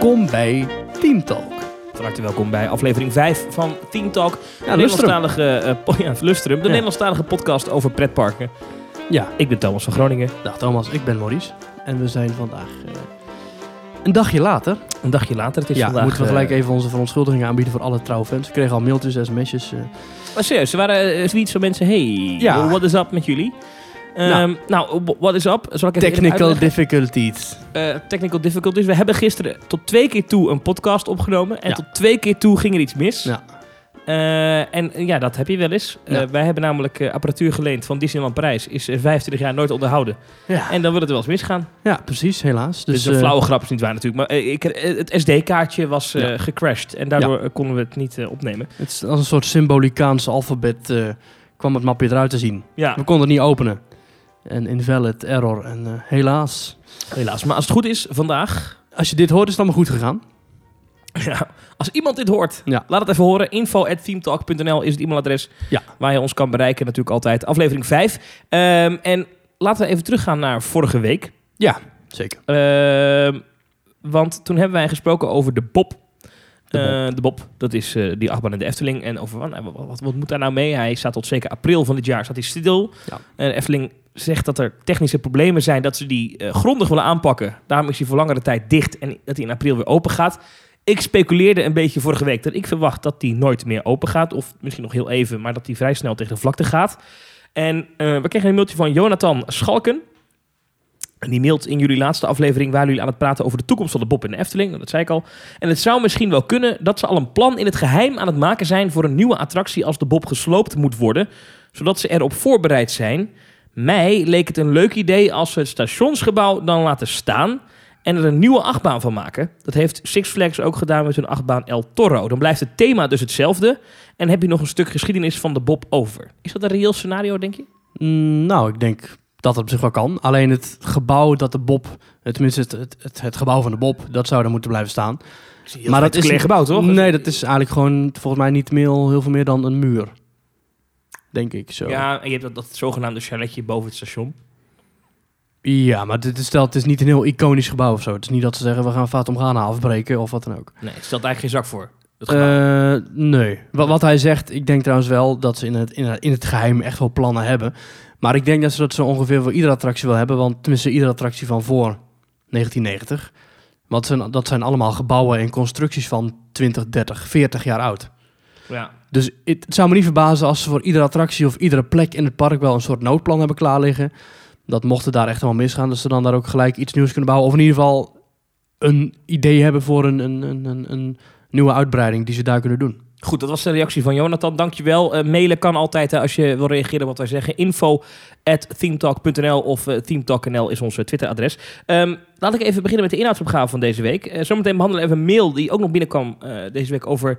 Welkom bij Team Talk. Van harte welkom bij aflevering 5 van Team Talk. Ja, de Lustrum. Nederlandstalige, eh, po- ja, Lustrum, de Ja. Nederlandstalige podcast over pretparken. Ja, Ik ben Thomas van Groningen. dag Thomas, ik ben Maurice. En we zijn vandaag eh, een dagje later. Een dagje later, het is ja, vandaag... moeten we gelijk eh, even onze verontschuldigingen aanbieden voor alle trouwe fans. We kregen al mailtjes, sms'jes. eh. Maar serieus, er waren zoiets van mensen... Hey, Ja. what is up met jullie? Nou. Ehm, nou, what is up? Zal ik even eerlijk Technical difficulties. Eh, technical difficulties. We hebben gisteren tot twee keer toe een podcast opgenomen. En Ja. tot twee keer toe ging er iets mis. Ja. Eh, en ja, dat heb je wel eens. Eh, wij hebben namelijk apparatuur geleend van Disneyland Parijs. Is eh, 25 jaar nooit onderhouden. Ja. En dan wil het wel eens misgaan. ja, precies, helaas. Dus Dus een flauwe grap is niet waar natuurlijk. Maar ik, het SD-kaartje was gecrashed. En daardoor konden we het niet opnemen. het is als een soort symbolicaans alfabet kwam het mapje eruit te zien. We konden het niet openen. En invalid, error. En eh, helaas. helaas. Maar als het goed is, vandaag... Als je dit hoort, is het allemaal goed gegaan. Ja, als iemand dit hoort, Ja. laat het even horen. info.themetalk.nl is het e-mailadres Ja. waar je ons kan bereiken. Natuurlijk altijd aflevering 5. Ehm, en laten we even teruggaan naar vorige week. Zeker. Ehm, want toen hebben wij gesproken over de Bob. De Bob. Eh, de Bob, dat is eh, die achtbaan in de Efteling. En over wat, wat, wat, moet daar nou mee? Hij staat tot zeker april van dit jaar staat hij stil. Ja. En Efteling zegt dat er technische problemen zijn, dat ze die eh, grondig willen aanpakken. Daarom is hij voor langere tijd dicht en dat hij in april weer open gaat. Ik speculeerde een beetje vorige week dat ik verwacht dat die nooit meer open gaat. Of misschien nog heel even, maar dat die vrij snel tegen de vlakte gaat. En we kregen een mailtje van Jonathan Schalken. En die mailt in jullie laatste aflevering waren jullie aan het praten over de toekomst van de Bob in de Efteling. Dat zei ik al. En het zou misschien wel kunnen dat ze al een plan in het geheim aan het maken zijn voor een nieuwe attractie als de Bob gesloopt moet worden. Zodat ze erop voorbereid zijn. Mij leek het een leuk idee als ze het stationsgebouw dan laten staan en er een nieuwe achtbaan van maken. Dat heeft Six Flags ook gedaan met hun achtbaan El Toro. Dan blijft het thema dus hetzelfde en heb je nog een stuk geschiedenis van de Bob over. Is dat een reëel scenario, denk je? Mm, nou, ik denk dat het op zich wel kan. Alleen het gebouw dat de Bob, eh, tenminste het, het, het, het gebouw van de Bob, dat zou er moeten blijven staan. maar dat is een gebouw, toch? Nee, dat is eigenlijk gewoon volgens mij niet meer, heel veel meer dan een muur. Denk ik zo. Ja, en je hebt dat, dat zogenaamde chaletje boven het station. Ja, maar dit is, stel, het is niet een heel iconisch gebouw of zo. Het is niet dat ze zeggen, we gaan Fatum Ghana afbreken of wat dan ook. Nee, het stelt eigenlijk geen zak voor. Eh, nee. Wat, wat hij zegt, ik denk trouwens wel dat ze in het, in, het, in het geheim echt wel plannen hebben. Maar ik denk dat ze dat zo ongeveer voor iedere attractie wel hebben. Want tenminste, iedere attractie van voor 1990. Want zijn, dat zijn allemaal gebouwen en constructies van 20, 30, 40 jaar oud. ja. Dus het, het zou me niet verbazen als ze voor iedere attractie of iedere plek in het park wel een soort noodplan hebben klaar liggen. Dat mocht het daar echt wel misgaan, dat ze dan daar ook gelijk iets nieuws kunnen bouwen. Of in ieder geval een idee hebben voor een, een, een, een, een nieuwe uitbreiding die ze daar kunnen doen. Goed, dat was de reactie van Jonathan. Dankjewel. Eh mailen kan altijd hè, als je wil reageren wat wij zeggen. Info of eh, themetalk.nl is ons eh, Twitteradres. Ehm, laat ik even beginnen met de inhoudsopgave van deze week. Eh, zometeen behandelen we even een mail die ook nog binnenkwam eh, deze week over...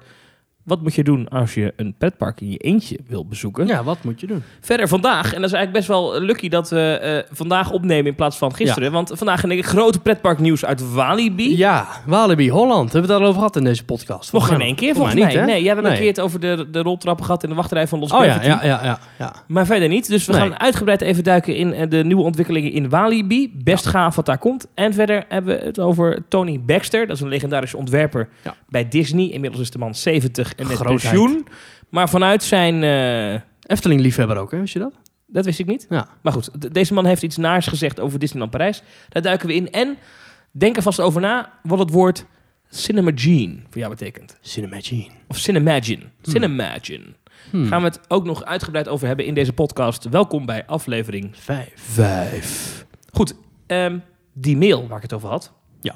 Wat moet je doen als je een pretpark in je eentje wil bezoeken? Ja, wat moet je doen? Verder vandaag, en dat is eigenlijk best wel lucky dat we eh, vandaag opnemen in plaats van gisteren. Want vandaag een grote pretparknieuws uit Walibi. Ja, Walibi, Holland. Hebben we het al over gehad in deze podcast? Nog geen één keer, volgens mij. niet, hè? nee, jij hebt een Nee. keer het over de, de roltrappen gehad in de wachtrij van Los Oh ja, ja, ja, ja, ja. Maar verder niet. Dus we Nee. gaan uitgebreid even duiken in eh, de nieuwe ontwikkelingen in Walibi. Best gaaf wat daar komt. En verder hebben we het over Tony Baxter. Dat is een legendarische ontwerper bij Disney. Inmiddels is de man 70 en met Grootheid. pensioen. Maar vanuit zijn... eh, Efteling-liefhebber ook, hè? Wist je dat? dat wist ik niet. Ja. Maar goed, deze man heeft iets naars gezegd over Disneyland Parijs. Daar duiken we in. En denk er vast over na wat het woord Cinemagine voor jou betekent. Cinemagine. Of Cinemagine. Cinemagine. Hmm. Gaan we het ook nog uitgebreid over hebben in deze podcast. Welkom bij aflevering Vijf. Vijf. Goed, ehm, die mail waar ik het over had. Ja.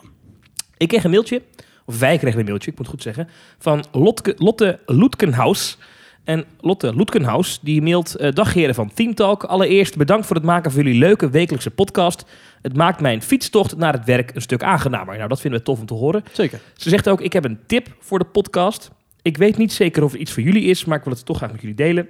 Ik kreeg een mailtje, of wij kregen een mailtje, ik moet het goed zeggen, van Lotke, Lotte Loetkenhaus. En Lotte Loetkenhaus, die mailt... eh dag heren van Team Talk. Allereerst bedankt voor het maken van jullie leuke wekelijkse podcast. Het maakt mijn fietstocht naar het werk een stuk aangenamer. Nou, dat vinden we tof om te horen. Zeker. Ze zegt ook, ik heb een tip voor de podcast. Ik weet niet zeker of het iets voor jullie is, maar ik wil het toch graag met jullie delen.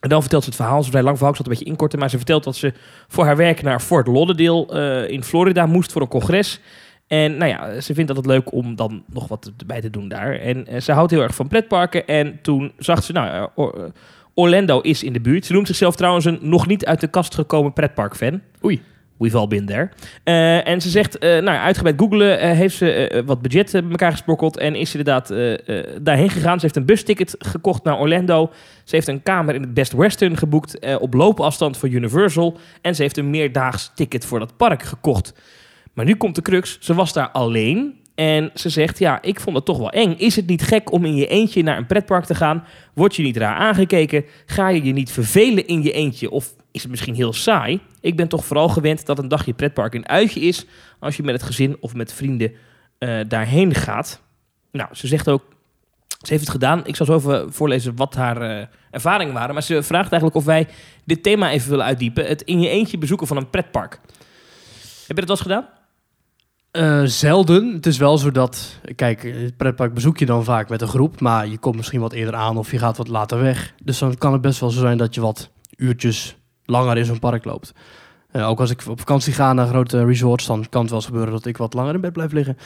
En dan vertelt ze het verhaal. Het is vrij lang verhaal, ik zal het een beetje inkorten. Maar ze vertelt dat ze voor haar werk naar Fort Lauderdale eh, in Florida moest voor een congres. En nou ja, ze vindt dat het leuk om dan nog wat bij te doen daar. En eh, ze houdt heel erg van pretparken. En toen zag ze, nou Or- eh, Orlando is in de buurt. Ze noemt zichzelf trouwens een nog niet uit de kast gekomen pretparkfan. Oei. We've all been there. Eh, en ze zegt, eh, nou, uitgebreid googlen, eh, heeft ze eh, wat budget eh, bij elkaar gesprokkeld en is ze inderdaad eh, eh, daarheen gegaan. Ze heeft een busticket gekocht naar Orlando. Ze heeft een kamer in het Best Western geboekt eh, op loopafstand voor Universal. En ze heeft een meerdaags ticket voor dat park gekocht. Maar nu komt de crux, ze was daar alleen. En ze zegt, ja, ik vond het toch wel eng. Is het niet gek om in je eentje naar een pretpark te gaan? Word je niet raar aangekeken? Ga je je niet vervelen in je eentje? Of is het misschien heel saai? Ik ben toch vooral gewend dat een dagje pretpark een uitje is... als je met het gezin of met vrienden eh, daarheen gaat. Nou, ze zegt ook, ze heeft het gedaan. Ik zal zo even voorlezen wat haar eh, ervaringen waren. Maar ze vraagt eigenlijk of wij dit thema even willen uitdiepen. Het in je eentje bezoeken van een pretpark. Heb je dat wel eens gedaan? Eh, zelden. Het is wel zo dat, kijk, het pretpark bezoek je dan vaak met een groep, maar je komt misschien wat eerder aan of je gaat wat later weg. Dus dan kan het best wel zo zijn dat je wat uurtjes langer in zo'n park loopt. Eh, ook als ik op vakantie ga naar grote resorts, dan kan het wel eens gebeuren dat ik wat langer in bed blijf liggen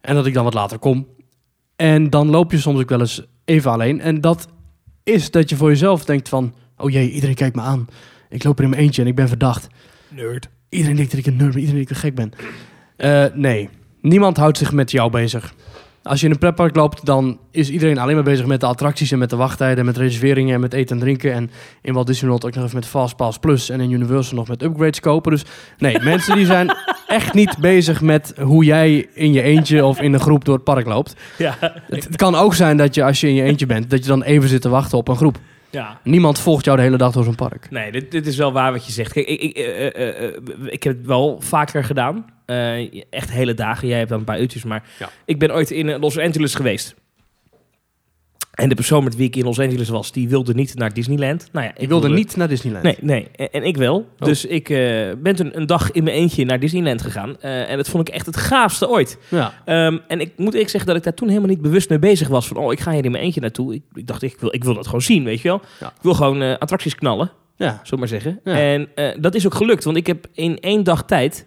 en dat ik dan wat later kom. En dan loop je soms ook wel eens even alleen. En dat is dat je voor jezelf denkt van, oh jee, iedereen kijkt me aan. Ik loop er in mijn eentje en ik ben verdacht. Nerd. Iedereen denkt dat ik een nerd ben, iedereen denkt dat ik gek ben. Eh, nee, niemand houdt zich met jou bezig. Als je in een pretpark loopt, dan is iedereen alleen maar bezig met de attracties en met de wachttijden, met reserveringen en met eten en drinken. En in Walt Disney World ook nog even met Fastpass Plus en in Universal nog met upgrades kopen. Dus nee, mensen die zijn echt niet bezig met hoe jij in je eentje of in een groep door het park loopt. Ja. Het, het kan ook zijn dat je als je in je eentje bent, dat je dan even zit te wachten op een groep. Ja. Niemand volgt jou de hele dag door zo'n park. Nee, dit, dit is wel waar wat je zegt. Kijk, ik, ik, eh, eh, eh, ik heb het wel vaker gedaan. Eh, echt hele dagen. Jij hebt dan een paar uurtjes. Maar Ja. ik ben ooit in Los Angeles geweest. En de persoon met wie ik in Los Angeles was, die wilde niet naar Disneyland. Nou ja, Ik wilde niet naar Disneyland. Nee, nee. En, en ik wel. Oh. Dus ik eh, ben toen een dag in mijn eentje naar Disneyland gegaan. Eh, en dat vond ik echt het gaafste ooit. Ja. Ehm, en ik moet eerlijk zeggen dat ik daar toen helemaal niet bewust mee bezig was. Van, oh, ik ga hier in mijn eentje naartoe. Ik, ik dacht, ik wil, ik wil dat gewoon zien, weet je wel. Ja. Ik wil gewoon eh, attracties knallen, Ja. we maar zeggen. Ja. En dat is ook gelukt, want ik heb in één dag tijd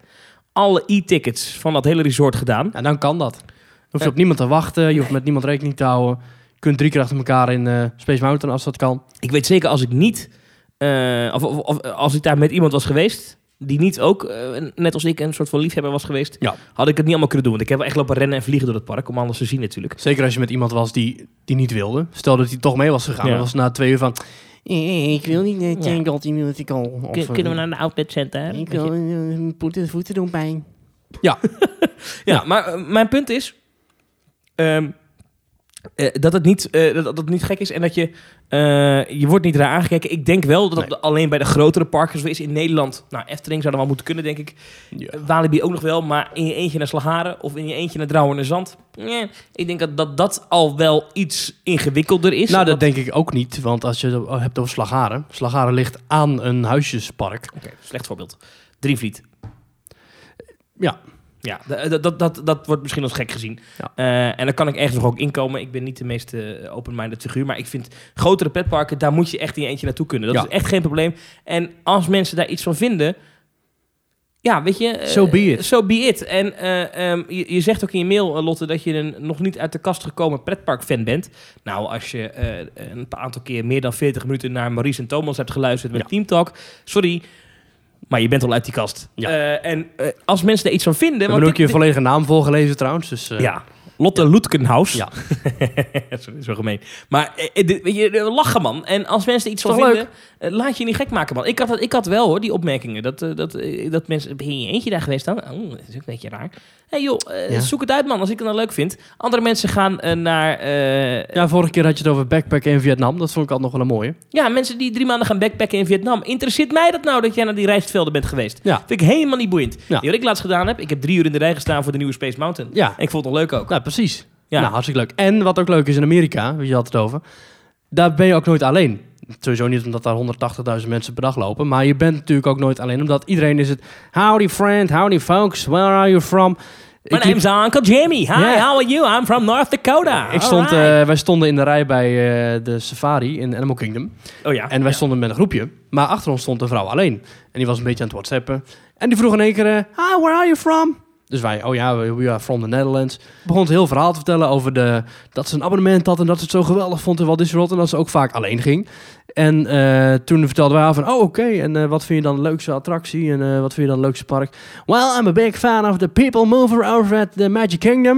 alle e-tickets van dat hele resort gedaan. Ja, dan kan dat. Je hoeft Eh. op niemand te wachten, je hoeft met niemand rekening te houden. Je kunt drie keer achter elkaar in eh, Space Mountain als dat kan. Ik weet zeker als ik niet, eh, of, of, of als ik daar met iemand was geweest, die niet ook, eh, net als ik, een soort van liefhebber was geweest, Ja. had ik het niet allemaal kunnen doen. Want ik heb wel echt lopen rennen en vliegen door het park, om alles te zien natuurlijk. Zeker als je met iemand was die, die niet wilde. Stel dat hij toch mee was gegaan. Ja. Dan was na twee uur van... "Eh, Ik wil niet naar Tangled Musical. Of, eh, Kunnen we naar de outlet center? Ik wil eh, voeten, voeten doen pijn. Ja, maar eh, mijn punt is ehm, eh, dat, het niet, eh, dat, dat het niet gek is en dat je, eh, je wordt niet raar aangekeken. Ik denk wel dat Nee. alleen bij de grotere parken zo is in Nederland. Nou, Efteling zou er wel moeten kunnen, denk ik. Ja. Walibi ook nog wel, maar in je eentje naar Slagharen of in je eentje naar Drouwen en Zand. Nee, ik denk dat, dat dat al wel iets ingewikkelder is. Nou, dat denk ik ook niet. Want als je het hebt over Slagharen. Slagharen ligt aan een huisjespark. Oké, slecht voorbeeld. Drievliet. Ja. Ja, dat, dat, dat, dat wordt misschien als gek gezien. Ja. Eh, en dan kan ik ergens nog ook inkomen. Ik ben niet de meest eh, open-minded figuur. Maar ik vind grotere petparken, daar moet je echt in je eentje naartoe kunnen. Dat Ja. is echt geen probleem. En als mensen daar iets van vinden... Ja, weet je... eh, So be it. So be it. En eh, ehm, je, je zegt ook in je mail, Lotte, dat je een nog niet uit de kast gekomen pretpark-fan bent. Nou, als je een aantal keer meer dan 40 minuten naar Maurice en Thomas hebt geluisterd met Ja. Team Talk... Sorry, maar je bent al uit die kast. Ja. Eh, en eh, als mensen er iets van vinden... We hebben ook dit- je volledige naam voorgelezen trouwens. Dus, eh, ja, Lotte Loetkenhaus. Ja. Sorry, zo gemeen. Maar eh, dit- weet je, eh, lachen man. En als mensen iets van vinden, eh, laat je niet gek maken man. Ik had, ik had wel hoor, die opmerkingen. Dat, eh, dat, eh, dat mensen, ben je in je eentje daar geweest dan? Oh, dat is ook een beetje raar. Hé hey, joh, eh, Ja. zoek het uit man, als ik het dan leuk vind. Andere mensen gaan eh, naar... eh, Ja, vorige keer had je het over backpacken in Vietnam. Dat vond ik altijd nog wel een mooie. ja, mensen die drie maanden gaan backpacken in Vietnam. Interesseert mij dat nou dat jij naar die rijstvelden bent geweest? Ja. Vind ik helemaal niet boeiend. Ja. Die wat ik laatst gedaan heb, ik heb drie uur in de rij gestaan voor de nieuwe Space Mountain. Ja, En ik vond het nog leuk ook. nou precies. Ja. Nou, hartstikke leuk. En wat ook leuk is in Amerika, weet je had het over. Daar ben je ook nooit alleen. Sowieso niet omdat daar 180.000 mensen per dag lopen. Maar je bent natuurlijk ook nooit alleen. Omdat iedereen is het... Howdy friend, howdy folks, where are you from? My liep- name's Uncle Jimmy. Hi, how are you? I'm from North Dakota. Ik stond, eh, wij stonden in de rij bij eh, de safari in Animal Kingdom. oh ja. En wij Ja. stonden met een groepje. Maar achter ons stond een vrouw alleen. En die was een beetje aan het whatsappen. En die vroeg in één keer... eh, Hi, where are you from? Dus wij, oh ja, we are from the Netherlands. Begon het heel verhaal te vertellen over de, dat ze een abonnement had en dat ze het zo geweldig vond in Walt Disney World en dat ze ook vaak alleen ging. En eh, toen vertelden wij van, oh oké, en eh, wat vind je dan de leukste attractie en eh, wat vind je dan het leukste park? Well, I'm a big fan of the people mover over at the Magic Kingdom.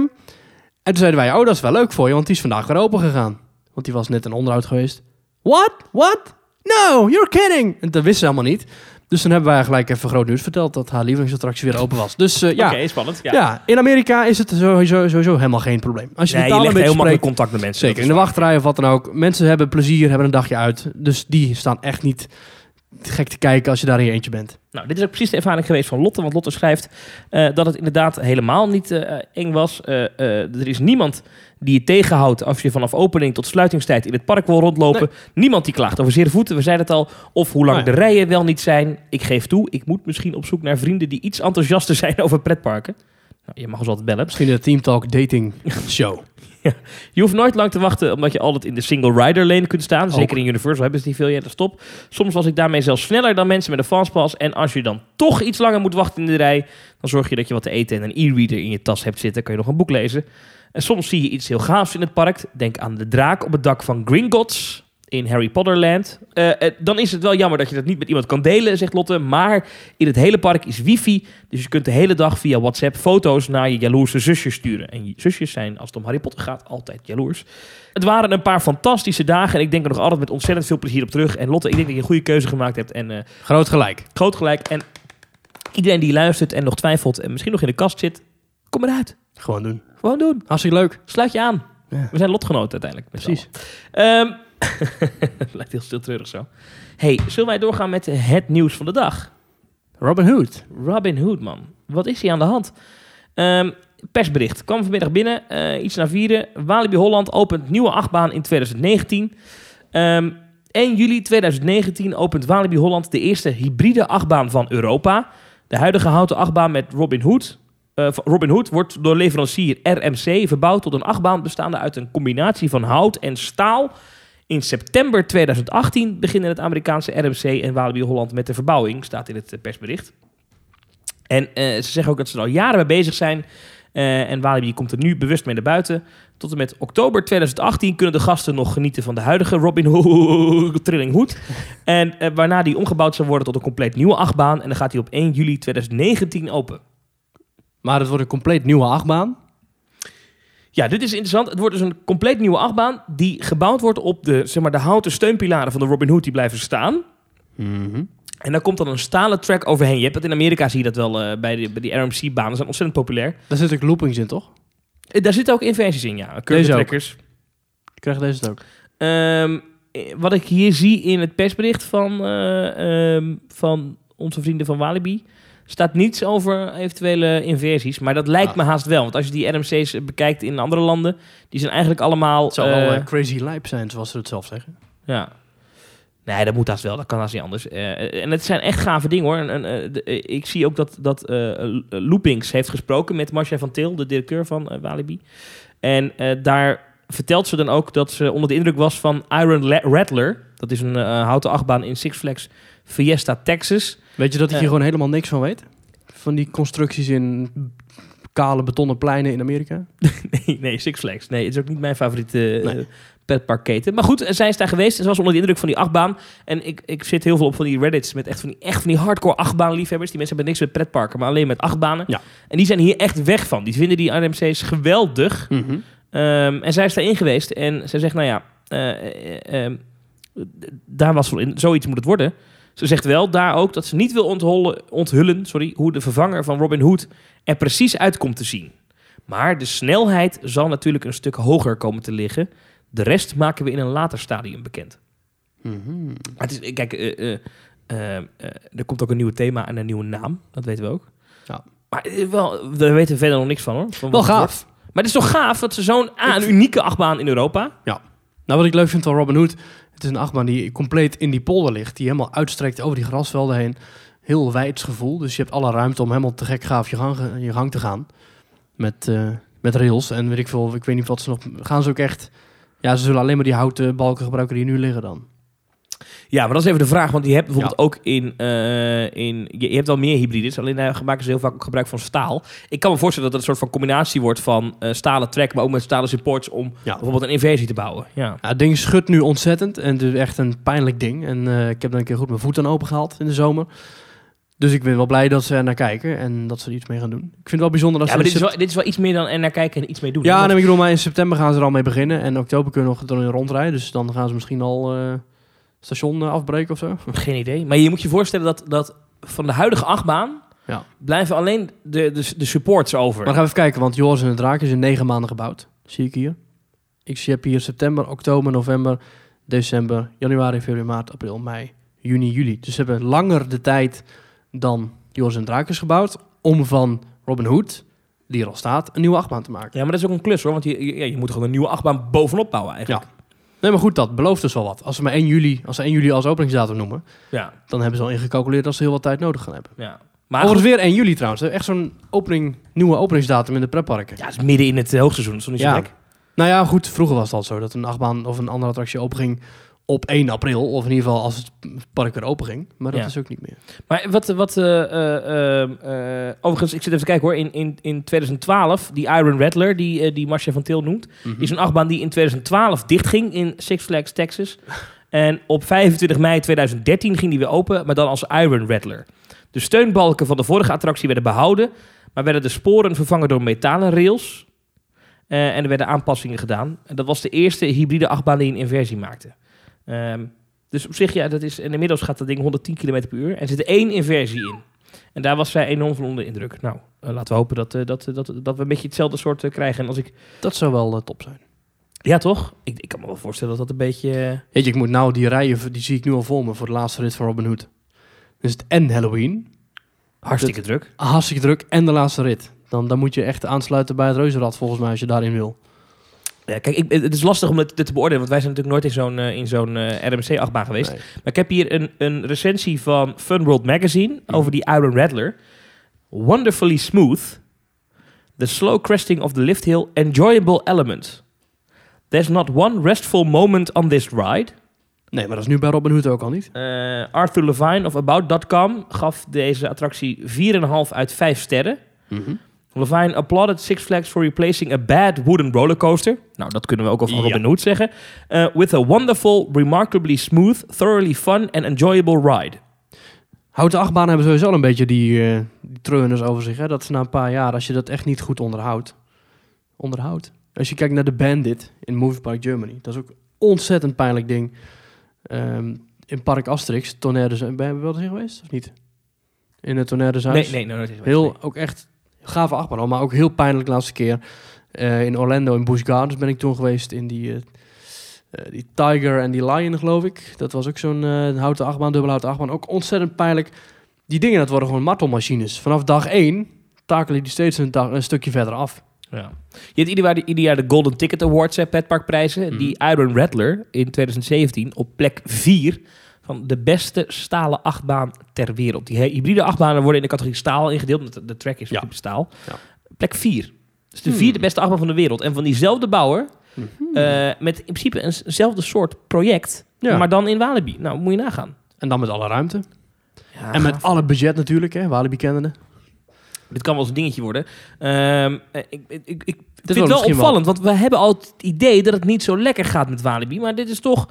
En toen zeiden wij, oh dat is wel leuk voor je, want die is vandaag weer open gegaan. Want die was net in onderhoud geweest. What? What? No, you're kidding! En dat wist ze helemaal niet. Dus toen hebben wij gelijk even groot nieuws verteld dat haar lievelingsattractie weer open was. Dus eh, ja, Oké, spannend. Ja. ja. in Amerika is het sowieso, sowieso helemaal geen probleem. Als je Nee, de je een heel makkelijk contact met mensen. zeker in de wachtrij of wat dan ook. Mensen hebben plezier, hebben een dagje uit. Dus die staan echt niet gek te kijken als je daar in je eentje bent. Nou, dit is ook precies de ervaring geweest van Lotte. Want Lotte schrijft eh, dat het inderdaad helemaal niet eh, eng was. Eh, eh, er is niemand die je tegenhoudt als je vanaf opening tot sluitingstijd in het park wil rondlopen. Niemand die klaagt over zere voeten. We zeiden het al. Of hoe lang de rijen wel niet zijn. Ik geef toe, ik moet misschien op zoek naar vrienden die iets enthousiaster zijn over pretparken. Nou, je mag ons altijd bellen. Misschien de Team Talk dating show. Je hoeft nooit lang te wachten, omdat je altijd in de single rider lane kunt staan. Zeker in Universal hebben ze die veel. Ja, dat stop. Soms was ik daarmee zelfs sneller dan mensen met een fastpass. En als je dan toch iets langer moet wachten in de rij, dan zorg je dat je wat te eten en een e-reader in je tas hebt zitten. Kan je nog een boek lezen. En soms zie je iets heel gaafs in het park. Denk aan de draak op het dak van Gringotts in Harry Potter Land. Eh, eh, dan is het wel jammer dat je dat niet met iemand kan delen, zegt Lotte. Maar in het hele park is wifi. Dus je kunt de hele dag via WhatsApp foto's naar je jaloerse zusjes sturen. En je zusjes zijn, als het om Harry Potter gaat, altijd jaloers. Het waren een paar fantastische dagen. En ik denk er nog altijd met ontzettend veel plezier op terug. En Lotte, ik denk dat je een goede keuze gemaakt hebt. En eh, Groot gelijk. groot gelijk. En iedereen die luistert en nog twijfelt en misschien nog in de kast zit, kom eruit. Gewoon doen. Gewoon doen. Hartstikke leuk. Sluit je aan. Ja. We zijn lotgenoten uiteindelijk. Precies. Het lijkt heel stil treurig zo. hey, zullen wij doorgaan met het nieuws van de dag? Robin Hood. Robin Hood, man. Wat is hier aan de hand? Ehm, persbericht. Kwam vanmiddag binnen. eh, iets na vieren. Walibi Holland opent nieuwe achtbaan in 2019. Ehm 1 juli 2019 opent Walibi Holland de eerste hybride achtbaan van Europa. De huidige houten achtbaan met Robin Hood. eh, Robin Hood wordt door leverancier RMC verbouwd tot een achtbaan bestaande uit een combinatie van hout en staal. In september 2018 beginnen het Amerikaanse RMC en Walibi Holland met de verbouwing, staat in het eh, persbericht. En eh, ze zeggen ook dat ze er al jaren mee bezig zijn. Eh, en Walibi komt er nu bewust mee naar buiten. Tot en met oktober 2018 kunnen de gasten nog genieten van de huidige Robin Hood Trilling Hood. En waarna die omgebouwd zal worden tot een compleet nieuwe achtbaan. En dan gaat die op 1 juli 2019 open. Maar het wordt een compleet nieuwe achtbaan. Ja, dit is interessant. Het wordt dus een compleet nieuwe achtbaan die gebouwd wordt op de, zeg maar, de houten steunpilaren van de Robin Hood die blijven staan. Mhm. En daar komt dan een stalen track overheen. Je hebt het in Amerika, zie je dat wel eh, bij, de, bij die RMC-banen. zijn ontzettend populair. Daar zitten ook loopings in, toch? Eh, daar zitten ook inversies in, ja. Deze. Curve-trekkers. Ik krijg deze ook. Ehm, eh, wat ik hier zie in het persbericht van, eh, ehm, van onze vrienden van Walibi... staat niets over eventuele inversies. Maar dat lijkt Ah. me haast wel. Want als je die RMC's bekijkt in andere landen... die zijn eigenlijk allemaal... Het eh, wel eh, crazy lijp zijn, zoals ze het zelf zeggen. Ja. Nee, dat moet haast wel. Dat kan haast niet anders. Eh, en het zijn echt gave dingen hoor. En, en, eh, de- eh, ik zie ook dat, dat eh, Loopings heeft gesproken met Marcia van Til, de directeur van eh, Walibi. En eh, daar vertelt ze dan ook dat ze onder de indruk was van Iron Rattler. Dat is een eh, houten achtbaan in Six Flags Fiesta, Texas. Weet je dat ik hier gewoon helemaal niks van weet? Van die constructies in kale betonnen pleinen in Amerika? nee, nee, Six Flags. Nee, het is ook niet mijn favoriete uh, Nee. petparkketen. Maar goed, zij is daar geweest. en Ze was onder de indruk van die achtbaan. En ik, ik zit heel veel op van die Reddits met echt van die, echt van die hardcore achtbaanliefhebbers. Die mensen hebben niks met pretparken, maar alleen met achtbanen. Ja. En die zijn hier echt weg van. Die vinden die RMC's geweldig. Mhm. Ehm, en zij is daarin geweest en zij zegt, nou ja, eh, eh, daar was in, zoiets moet het worden. Ze zegt wel daar ook dat ze niet wil onthullen, onthullen sorry, hoe de vervanger van Robin Hood er precies uit komt te zien. Maar de snelheid zal natuurlijk een stuk hoger komen te liggen. De rest maken we in een later stadium bekend. Mhm. Het is, kijk, eh, eh, eh, er komt ook een nieuw thema en een nieuwe naam. Dat weten we ook. Ja. Maar wel, we weten verder nog niks van hoor. Van Wel wordt. gaaf. Maar het is toch gaaf dat ze zo'n ah, een unieke achtbaan in Europa. Nou, wat ik leuk vind van Robin Hood, het is een achtbaan die compleet in die polder ligt, die helemaal uitstrekt over die grasvelden heen. Heel wijds gevoel, dus je hebt alle ruimte om helemaal te gek gaaf je gang, je gang te gaan. Met, eh, met rails en weet ik veel, ik weet niet wat ze nog, gaan ze ook echt, ja, ze zullen alleen maar die houten balken gebruiken die nu liggen dan. Ja, maar dat is even de vraag, want je hebt bijvoorbeeld ook in, eh, in je, hebt wel meer hybrides, alleen daar maken ze heel vaak ook gebruik van staal. Ik kan me voorstellen dat het een soort van combinatie wordt van eh, stalen track, maar ook met stalen supports om Ja. bijvoorbeeld een inversie te bouwen. Ja. Ja, het ding schudt nu ontzettend en het is echt een pijnlijk ding. En eh, ik heb er een keer goed mijn voet aan open gehaald in de zomer. Dus ik ben wel blij dat ze er naar kijken en dat ze er iets mee gaan doen. Ik vind het wel bijzonder dat Ja, ze... maar dit is, wel, dit is wel iets meer dan er naar kijken en iets mee doen. Ja, Want- nee, ik bedoel, maar in september gaan ze er al mee beginnen. En in oktober kunnen we nog erin rondrijden. Dus dan gaan ze misschien al station eh, afbreken of zo. Geen idee. Maar je moet je voorstellen dat, dat van de huidige achtbaan Ja. blijven alleen de, de, de supports over. Maar gaan we even kijken, want Joris en de Draak is in negen maanden gebouwd. Zie ik hier. Ik zie- heb hier september, oktober, november, december, januari, februari, maart, april, mei, juni, juli. Dus ze hebben langer de tijd dan Joris en de Draak is gebouwd om van Robin Hood, die er al staat, een nieuwe achtbaan te maken. Ja, maar dat is ook een klus hoor, want je, je, ja, je moet gewoon een nieuwe achtbaan bovenop bouwen eigenlijk. Nee, maar goed, dat belooft dus wel wat. Als ze maar 1 juli, als ze 1 juli als openingsdatum noemen, Ja, dan hebben ze al ingecalculeerd dat ze heel wat tijd nodig gaan hebben. ja. Maar Overigens weer 1 juli trouwens. hè. Echt zo'n opening, nieuwe openingsdatum in de pretparken. ja, het is midden in het hoogseizoen, dat is niet Ja. gek? Nou ja, goed, vroeger was het al zo dat een achtbaan of een andere attractie openging op 1 april. Of in ieder geval als het park weer open ging. Maar dat Ja. is ook niet meer. Maar wat, wat eh, eh, eh, eh, overigens, ik zit even te kijken hoor, in, in, in 2012, die Iron Rattler, die, die Marcia van Til noemt, Mhm. is een achtbaan die in 2012 dichtging in Six Flags, Texas. En op 25 mei 2013 ging die weer open, maar dan als Iron Rattler. De steunbalken van de vorige attractie werden behouden, maar werden de sporen vervangen door metalen rails. En er werden aanpassingen gedaan. En dat was de eerste hybride achtbaan die een inversie maakte. Ehm, dus op zich, ja, dat is, en inmiddels gaat dat ding 110 km per uur. En er zit één inversie in. En daar was zij enorm van onder de indruk. Nou, eh, laten we hopen dat, eh, dat, dat, dat we een beetje hetzelfde soort eh, krijgen. En als ik... Dat zou wel top zijn. Ja, toch? Ik, ik kan me wel voorstellen dat dat een beetje... Weet je, ik moet nou die rijen, die zie ik nu al voor me voor de laatste rit van Robin Hood. Is het en Halloween, hartstikke druk. hartstikke druk, en de laatste rit. Dan, dan moet je echt aansluiten bij het reuzenrad volgens mij als je daarin wil. Ja, kijk, ik, het is lastig om dit, te beoordelen, want wij zijn natuurlijk nooit in zo'n eh, in zo'n eh, RMC-achtbaan geweest. Nee. Maar ik heb hier een, een recensie van Fun World Magazine over die Iron Rattler. Wonderfully smooth. The slow cresting of the lift hill, enjoyable element. There's not one restful moment on this ride. Nee, maar dat is nu bij Robin Hood ook al niet. Eh, Arthur Levine of About.com gaf deze attractie 4,5 uit 5 sterren. Levine applauded Six Flags for replacing a bad wooden roller coaster. Nou, dat kunnen we ook al van Ja. Robin Hood zeggen. Uh, with a wonderful, remarkably smooth, thoroughly fun and enjoyable ride. Houten achtbanen hebben sowieso een beetje die, eh die treuners over zich. Hè? Dat is na een paar jaar, als je dat echt niet goed onderhoudt. Onderhoudt. Als je kijkt naar de Bandit in Movie Park Germany. Dat is ook een ontzettend pijnlijk ding. Ehm, in Park Asterix, Tonnerre Zuid. Ben je wel eens geweest of niet? In het Tonnerre Zuid. Nee, nee, nee, dat is Heel, ook echt gave achtbaan, maar ook heel pijnlijk de laatste keer. Eh, in Orlando, in Busch Gardens ben ik toen geweest in die, eh, eh, die Tiger en die Lion, geloof ik. Dat was ook zo'n houten achtbaan, dubbelhouten achtbaan. Ook ontzettend pijnlijk. Die dingen, dat worden gewoon martelmachines. Vanaf dag één takelen die steeds een, dag, een stukje verder af. Ja. Je hebt ieder jaar, ieder jaar de Golden Ticket Awards, hè, petparkprijzen. Mhm. Die Iron Rattler in 2017 op plek 4 van de beste stalen achtbaan ter wereld. Die hybride achtbanen worden in de categorie staal ingedeeld, omdat de, track is Ja. type staal. Ja. Plek 4. Dus de Hmm. vierde beste achtbaan van de wereld. En van diezelfde bouwer, eh, met in principe een- eenzelfde soort project, Ja. maar dan in Walibi. Nou, moet je nagaan. En dan met alle ruimte. Ja, en met gaaf. alle budget natuurlijk, hè. Walibi kennende. Dit kan wel eens een dingetje worden. Ehm, eh, ik, ik, ik, ik vind wel het wel opvallend, want we hebben al het idee dat het niet zo lekker gaat met Walibi. Maar dit is toch...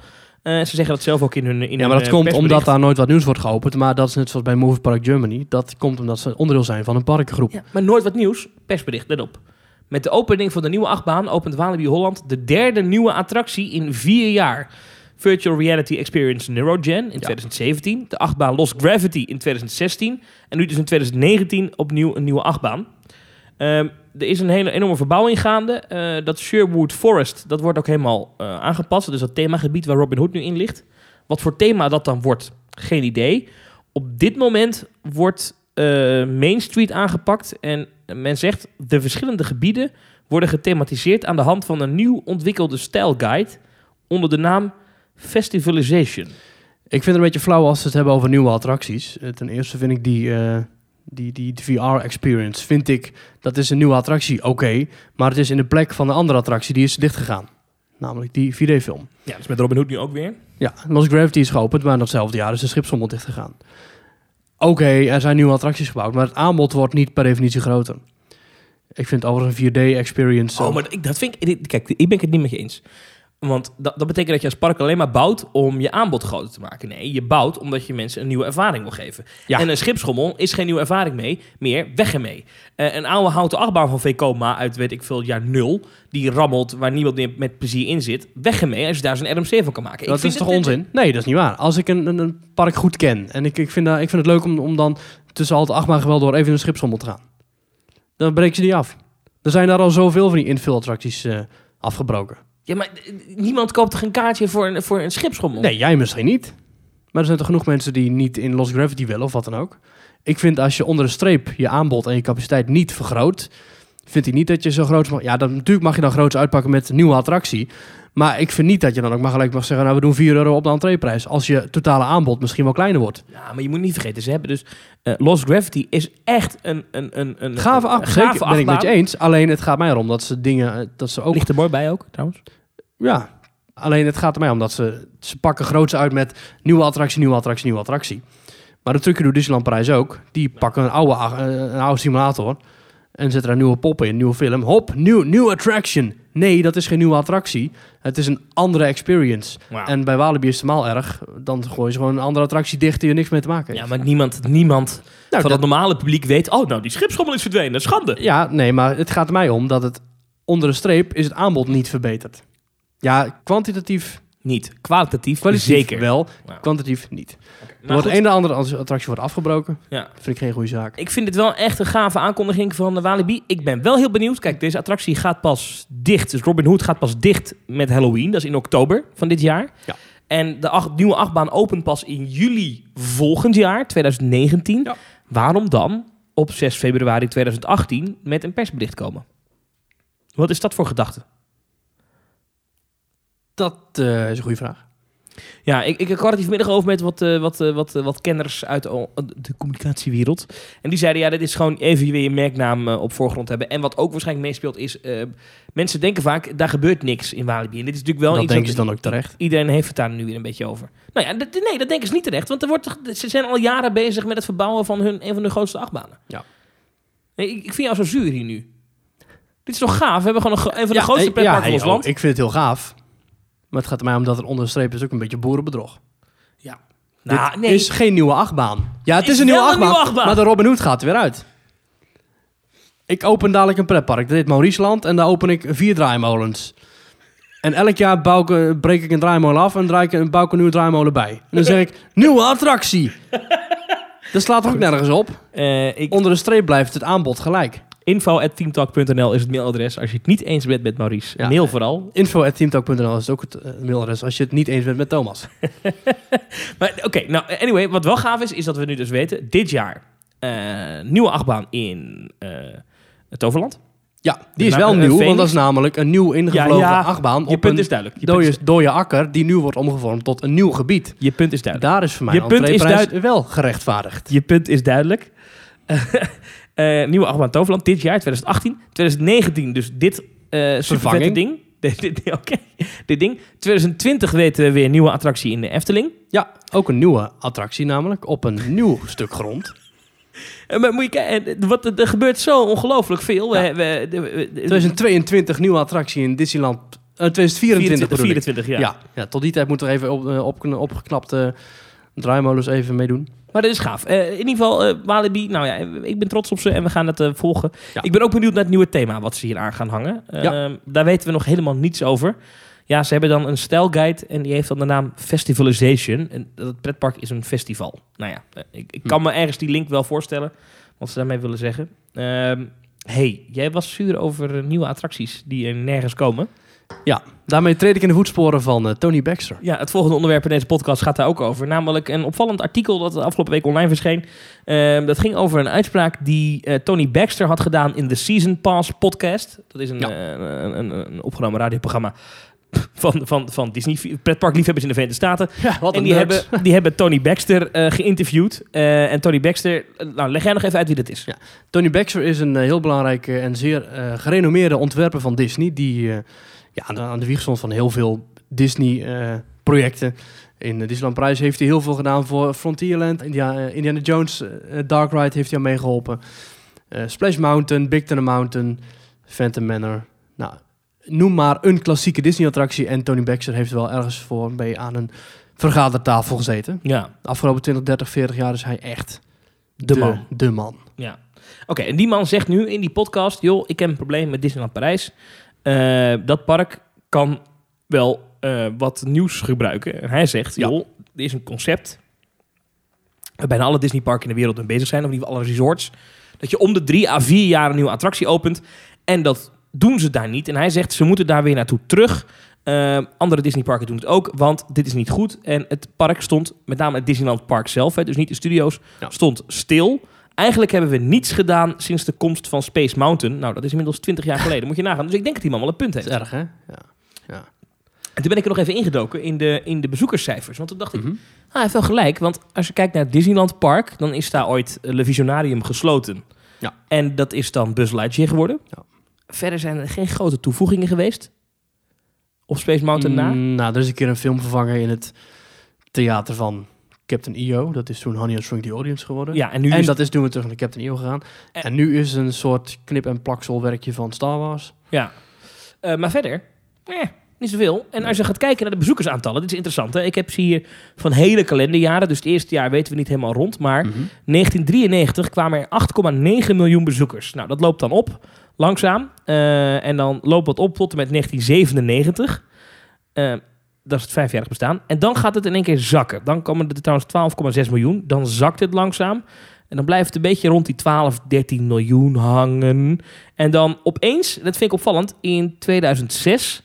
eh, ze zeggen dat zelf ook in hun in Ja, hun, maar dat eh, komt omdat daar nooit wat nieuws wordt geopend. Maar dat is net zoals bij Movie Park Germany. Dat komt omdat ze onderdeel zijn van een parkengroep. Ja, maar nooit wat nieuws. Persbericht, let op. Met de opening van de nieuwe achtbaan opent Walibi Holland de derde nieuwe attractie in vier jaar. Virtual Reality Experience Neurogen in 2017. De achtbaan Lost Gravity in 2016. En nu dus in 2019 opnieuw een nieuwe achtbaan. Ehm, er is een hele enorme verbouwing gaande. Eh, dat Sherwood Forest, dat wordt ook helemaal eh, aangepast. Dus dat themagebied waar Robin Hood nu in ligt. Wat voor thema dat dan wordt, geen idee. Op dit moment wordt eh, Main Street aangepakt. En men zegt, de verschillende gebieden worden gethematiseerd aan de hand van een nieuw ontwikkelde stijlguide onder de naam Festivalization. Ik vind het een beetje flauw als ze het hebben over nieuwe attracties. Ten eerste vind ik die, die, die, VR-experience, vind ik, dat is een nieuwe attractie, oké. maar het is in de plek van een andere attractie, die is dichtgegaan. Namelijk die 4D-film. Ja, dus met Robin Hood nu ook weer. Ja, Lost Gravity is geopend, maar datzelfde jaar is de schipsrommel dicht gegaan. Oké, er zijn nieuwe attracties gebouwd, maar het aanbod wordt niet per definitie groter. Ik vind overigens een 4D-experience... Oh, maar ik, dat vind ik... Kijk, ik ben het niet met je eens. Want dat, dat betekent dat je als park alleen maar bouwt om je aanbod groter te maken. Nee, je bouwt omdat je mensen een nieuwe ervaring wil geven. Ja. En een schipschommel is geen nieuwe ervaring mee, meer weg ermee. Eh, een oude houten achtbaan van Vekoma uit weet ik veel jaar nul, die rammelt waar niemand meer met plezier in zit, weg ermee als je daar zo'n RMC van kan maken. dat is toch onzin? Nee, dat is niet waar. Als ik een, een, een park goed ken en ik, ik, vind, dat, ik vind het leuk om, om dan tussen al het achtbaan geweld door even een schipsrommel te gaan. Dan breek ze die af. Er zijn daar al zoveel van die infill-attracties eh, afgebroken. Ja, maar eh, niemand koopt toch een kaartje voor een, voor een schipschommel? Nee, jij misschien niet. Maar er zijn toch genoeg mensen die niet in Lost Gravity willen of wat dan ook. Ik vind als je onder de streep je aanbod en je capaciteit niet vergroot, vind ik niet dat je zo groot mag. Ja, dan, natuurlijk mag je dan groots uitpakken met een nieuwe attractie. Maar ik vind niet dat je dan ook maar gelijk mag zeggen, nou we doen 4 euro op de entreeprijs. Als je totale aanbod misschien wel kleiner wordt. Ja, maar je moet niet vergeten, ze hebben dus... eh, Lost Gravity is echt een... een, een, een Gave een zeker, ben ik met je eens. Alleen het gaat mij erom dat ze dingen, eh, dat ze ook... Ligt er mooi bij ook, trouwens. Ja, alleen het gaat er mij om dat ze, ze pakken groots uit met nieuwe attractie, nieuwe attractie, nieuwe attractie. Maar dat trucje doet Disneyland Parijs ook. Die pakken een oude, eh, een oude simulator en zetten er een nieuwe pop in, een nieuwe film. Hop, nieuw, nieuw attraction. Nee, dat is geen nieuwe attractie. Het is een andere experience. En bij Walibi is het helemaal erg. Dan gooien ze gewoon een andere attractie dicht die er niks mee te maken heeft. Ja, maar niemand, niemand Nou, van dat- het normale publiek weet... Oh, nou, die schipschommel is verdwenen. Schande. Ja, nee, maar het gaat er mij om dat het onder de streep is het aanbod niet verbeterd. Ja, kwantitatief, Niet. Kwalitatief, kwalitatief zeker. wel, Ja. kwantitatief niet. Er wordt een de andere attractie wordt afgebroken. Ja. Vind ik geen goede zaak. Ik vind het wel echt een gave aankondiging van de Walibi. Ik ben wel heel benieuwd. Kijk, deze attractie gaat pas dicht. Dus Robin Hood gaat pas dicht met Halloween. Dat is in oktober van dit jaar. Ja. En de acht, nieuwe achtbaan opent pas in juli volgend jaar, 2019. Ja. Waarom dan op 6 februari 2018 met een persbericht komen? Wat is dat voor gedachte? Dat eh, is een goede vraag. Ja, ik, ik had het hier vanmiddag over met wat, eh, wat, eh, wat, wat kenners uit de communicatiewereld. En die zeiden, ja, dit is gewoon even weer je merknaam op voorgrond hebben. En wat ook waarschijnlijk meespeelt is, mensen denken vaak, daar gebeurt niks in Walibi. En dit is natuurlijk wel dat iets denken wat- ze dan ook terecht. Iedereen heeft het daar nu weer een beetje over. Nou ja, dat- nee, dat denken ze niet terecht. Want er wordt ze zijn al jaren bezig met het verbouwen van hun, een van hun grootste achtbanen. Ja. Nee, ik, ik vind jou zo zuur hier nu. Dit is toch gaaf? We hebben gewoon een, een van de grootste pretparken van hey, ons land. oh, ik vind het heel gaaf. Maar het gaat er mij om dat er onder de streep is ook een beetje boerenbedrog. nou, Dit nee. is geen nieuwe achtbaan. Ja, het is, Is een, nieuwe wel een achtbaan, nieuwe achtbaan. Maar de Robin Hood gaat er weer uit. Ik open dadelijk een pretpark. Dat heet Maurieseland. En daar open ik vier draaimolens. En elk jaar bouw ik, eh, breek ik een draaimolen af en draai ik, een- bouw ik een nieuwe draaimolen bij. En dan zeg ik, nieuwe attractie. Dat slaat toch ook nergens op? Eh, ik, Onder de streep blijft het aanbod gelijk. info.teamtalk.nl is het mailadres. Als je het niet eens bent met Maurice, Ja. mail vooral. Info.teamtalk.nl is ook het eh, mailadres als je het niet eens bent met Thomas. Maar oké, nou anyway, wat wel gaaf is, is dat we nu dus weten, dit jaar eh, nieuwe achtbaan in eh het Toverland. Ja, die is wel nieuw, want dat is namelijk een nieuw ingevlogen Ja, ja, achtbaan Je op punt een is duidelijk. Je punt dode, is, dode akker die nu wordt omgevormd tot een nieuw gebied. je punt is duidelijk. Daar is voor mij Je punt is entreeprijs wel gerechtvaardigd. Je punt is duidelijk. Eh, nieuwe achtbaan Toverland dit jaar, 2018. 2019, dus dit Vervanging. ding. Oké, dit ding. 2020 weten we weer een nieuwe attractie in de Efteling. Ja, ook een nieuwe attractie namelijk op een nieuw stuk grond. Eh, maar moet je kijken, wat, er gebeurt zo ongelooflijk veel. We, Ja. we, de- we- de- 2022 nieuwe attractie in Disneyland. eh 2024 bedoel ik. 24, ja. Ja. Ja, tot die tijd moeten we even op, op, opgeknapte draaimolens even meedoen. Maar dat is gaaf. Eh, in ieder geval, eh, Walibi, nou ja, ik ben trots op ze en we gaan het eh, volgen. Ja. Ik ben ook benieuwd naar het nieuwe thema wat ze hier aan gaan hangen. Ja. Daar weten we nog helemaal niets over. Ja, ze hebben dan een stijlguide en die heeft dan de naam Festivalization. En dat pretpark is een festival. Nou ja, ik, ik kan me ergens die link wel voorstellen wat ze daarmee willen zeggen. Ehm, hey, jij was zuur over nieuwe attracties die er nergens komen. Ja, daarmee treed ik in de voetsporen van eh, Tony Baxter. Ja, het volgende onderwerp in deze podcast gaat daar ook over. Namelijk een opvallend artikel dat de afgelopen week online verscheen. Ehm, dat ging over een uitspraak die eh, Tony Baxter had gedaan in de Season Pass podcast. Dat is een, Ja. eh, een, een, een opgenomen radioprogramma van, van, van Disney, pretparkliefhebbers in de Verenigde Staten. Ja, wat en die hebben, die hebben Tony Baxter geïnterviewd. En Tony Baxter, nou leg jij nog even uit wie dat is. Ja. Tony Baxter is een heel belangrijke en zeer gerenommeerde ontwerper van Disney. Die ja, aan, de, aan de wieg stond van heel veel Disney-projecten. In uh, Disneyland Parijs heeft hij heel veel gedaan voor Frontierland. India, uh, Indiana Jones Dark Ride heeft hij aan meegeholpen. Splash Mountain, Big Thunder Mountain, Phantom Manor. Nou, noem maar een klassieke Disney-attractie. En Tony Baxter heeft wel ergens voor mee aan een vergadertafel gezeten. Ja. De afgelopen 20, 30, 40 jaar is hij echt De man. De man. Ja. Oké, en die man zegt nu in die podcast... joh, ik heb een probleem met Disneyland Parijs. Uh, dat park kan wel uh, wat nieuws gebruiken. En hij zegt, Ja. joh, er is een concept... waar bijna alle Disneyparken in de wereld mee bezig zijn... of in ieder geval alle resorts... dat je om de drie à vier jaar een nieuwe attractie opent... en dat doen ze daar niet. En hij zegt, ze moeten daar weer naartoe terug... Uh, andere Disneyparken doen het ook, want dit is niet goed. En het park stond, met name het Disneyland Park zelf, hè, dus niet de studio's, Ja. stond stil. Eigenlijk hebben we niets gedaan sinds de komst van Space Mountain. Nou, dat is inmiddels 20 jaar geleden, moet je nagaan. Dus ik denk dat die man wel een punt Dat heeft. is erg, hè? Ja. En toen ben ik er nog even ingedoken in de, in de bezoekerscijfers. Want toen dacht ik, Mhm. ah, hij heeft wel gelijk. Want als je kijkt naar het Disneyland Park, dan is daar ooit eh, Le Visionarium gesloten. Ja. En dat is dan Buzz Lightyear geworden. Ja. Verder zijn er geen grote toevoegingen geweest. Of Space Mountain na. Mm, nou, er is een keer een film vervangen in het theater van Captain EO. Dat is toen Honey and Shrunk the Audience geworden. Ja, en nu en is dat is toen we terug naar Captain EO gegaan. En- En, nu is het een soort knip- en plakselwerkje van Star Wars. Ja. Eh, maar verder, eh, niet zoveel. En als je gaat kijken naar de bezoekersaantallen, dit is interessant. Hè? Ik heb ze hier van hele kalenderjaren. Dus het eerste jaar weten we niet helemaal rond. Maar Mhm. 1993 kwamen er 8,9 miljoen bezoekers. Nou, dat loopt dan op, langzaam. Eh, en dan loopt dat op tot en met 1997. Eh, dat is het vijfjarig bestaan. En dan gaat het in één keer zakken. Dan komen er trouwens 12,6 miljoen. Dan zakt het langzaam. En dan blijft het een beetje rond die 12, 13 miljoen hangen. En dan opeens, dat vind ik opvallend, in 2006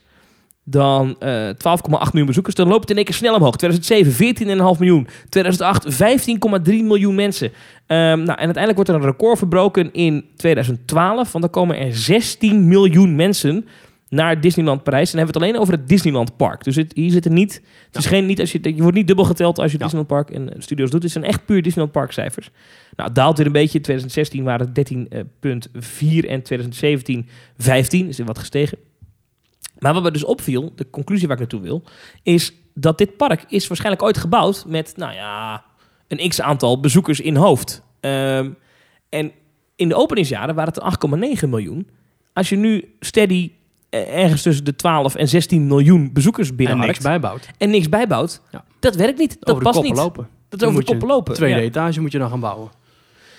dan eh 12,8 miljoen bezoekers. Dan loopt het in één keer snel omhoog. 2007 14,5 miljoen. 2008 15,3 miljoen mensen. Ehm, nou, en uiteindelijk wordt er een record verbroken in 2012. Want dan komen er 16 miljoen mensen naar Disneyland Parijs. En dan hebben we het alleen over het Disneyland Park. Dus het, hier zit er niet... Het is geen, niet als je, je wordt niet dubbel geteld als je Ja. Disneyland Park en eh, studios doet. Het zijn echt puur Disneyland Park cijfers. Nou, het daalt weer een beetje. In 2016 waren het 13,4 en 2017 15. Is er wat gestegen. Maar wat me dus opviel, de conclusie waar ik naartoe wil, is dat dit park is waarschijnlijk ooit gebouwd met, nou ja, een x-aantal bezoekers in hoofd. Ehm, en in de openingsjaren waren het 8,9 miljoen. Als je nu steady eh, ergens tussen de 12 en 16 miljoen bezoekers En binnenharkt niks bijbouwt. en niks bijbouwt, Ja. dat werkt niet. Dat over past niet. lopen. Dat is over de koppen lopen. Tweede ja. etage moet je dan gaan bouwen.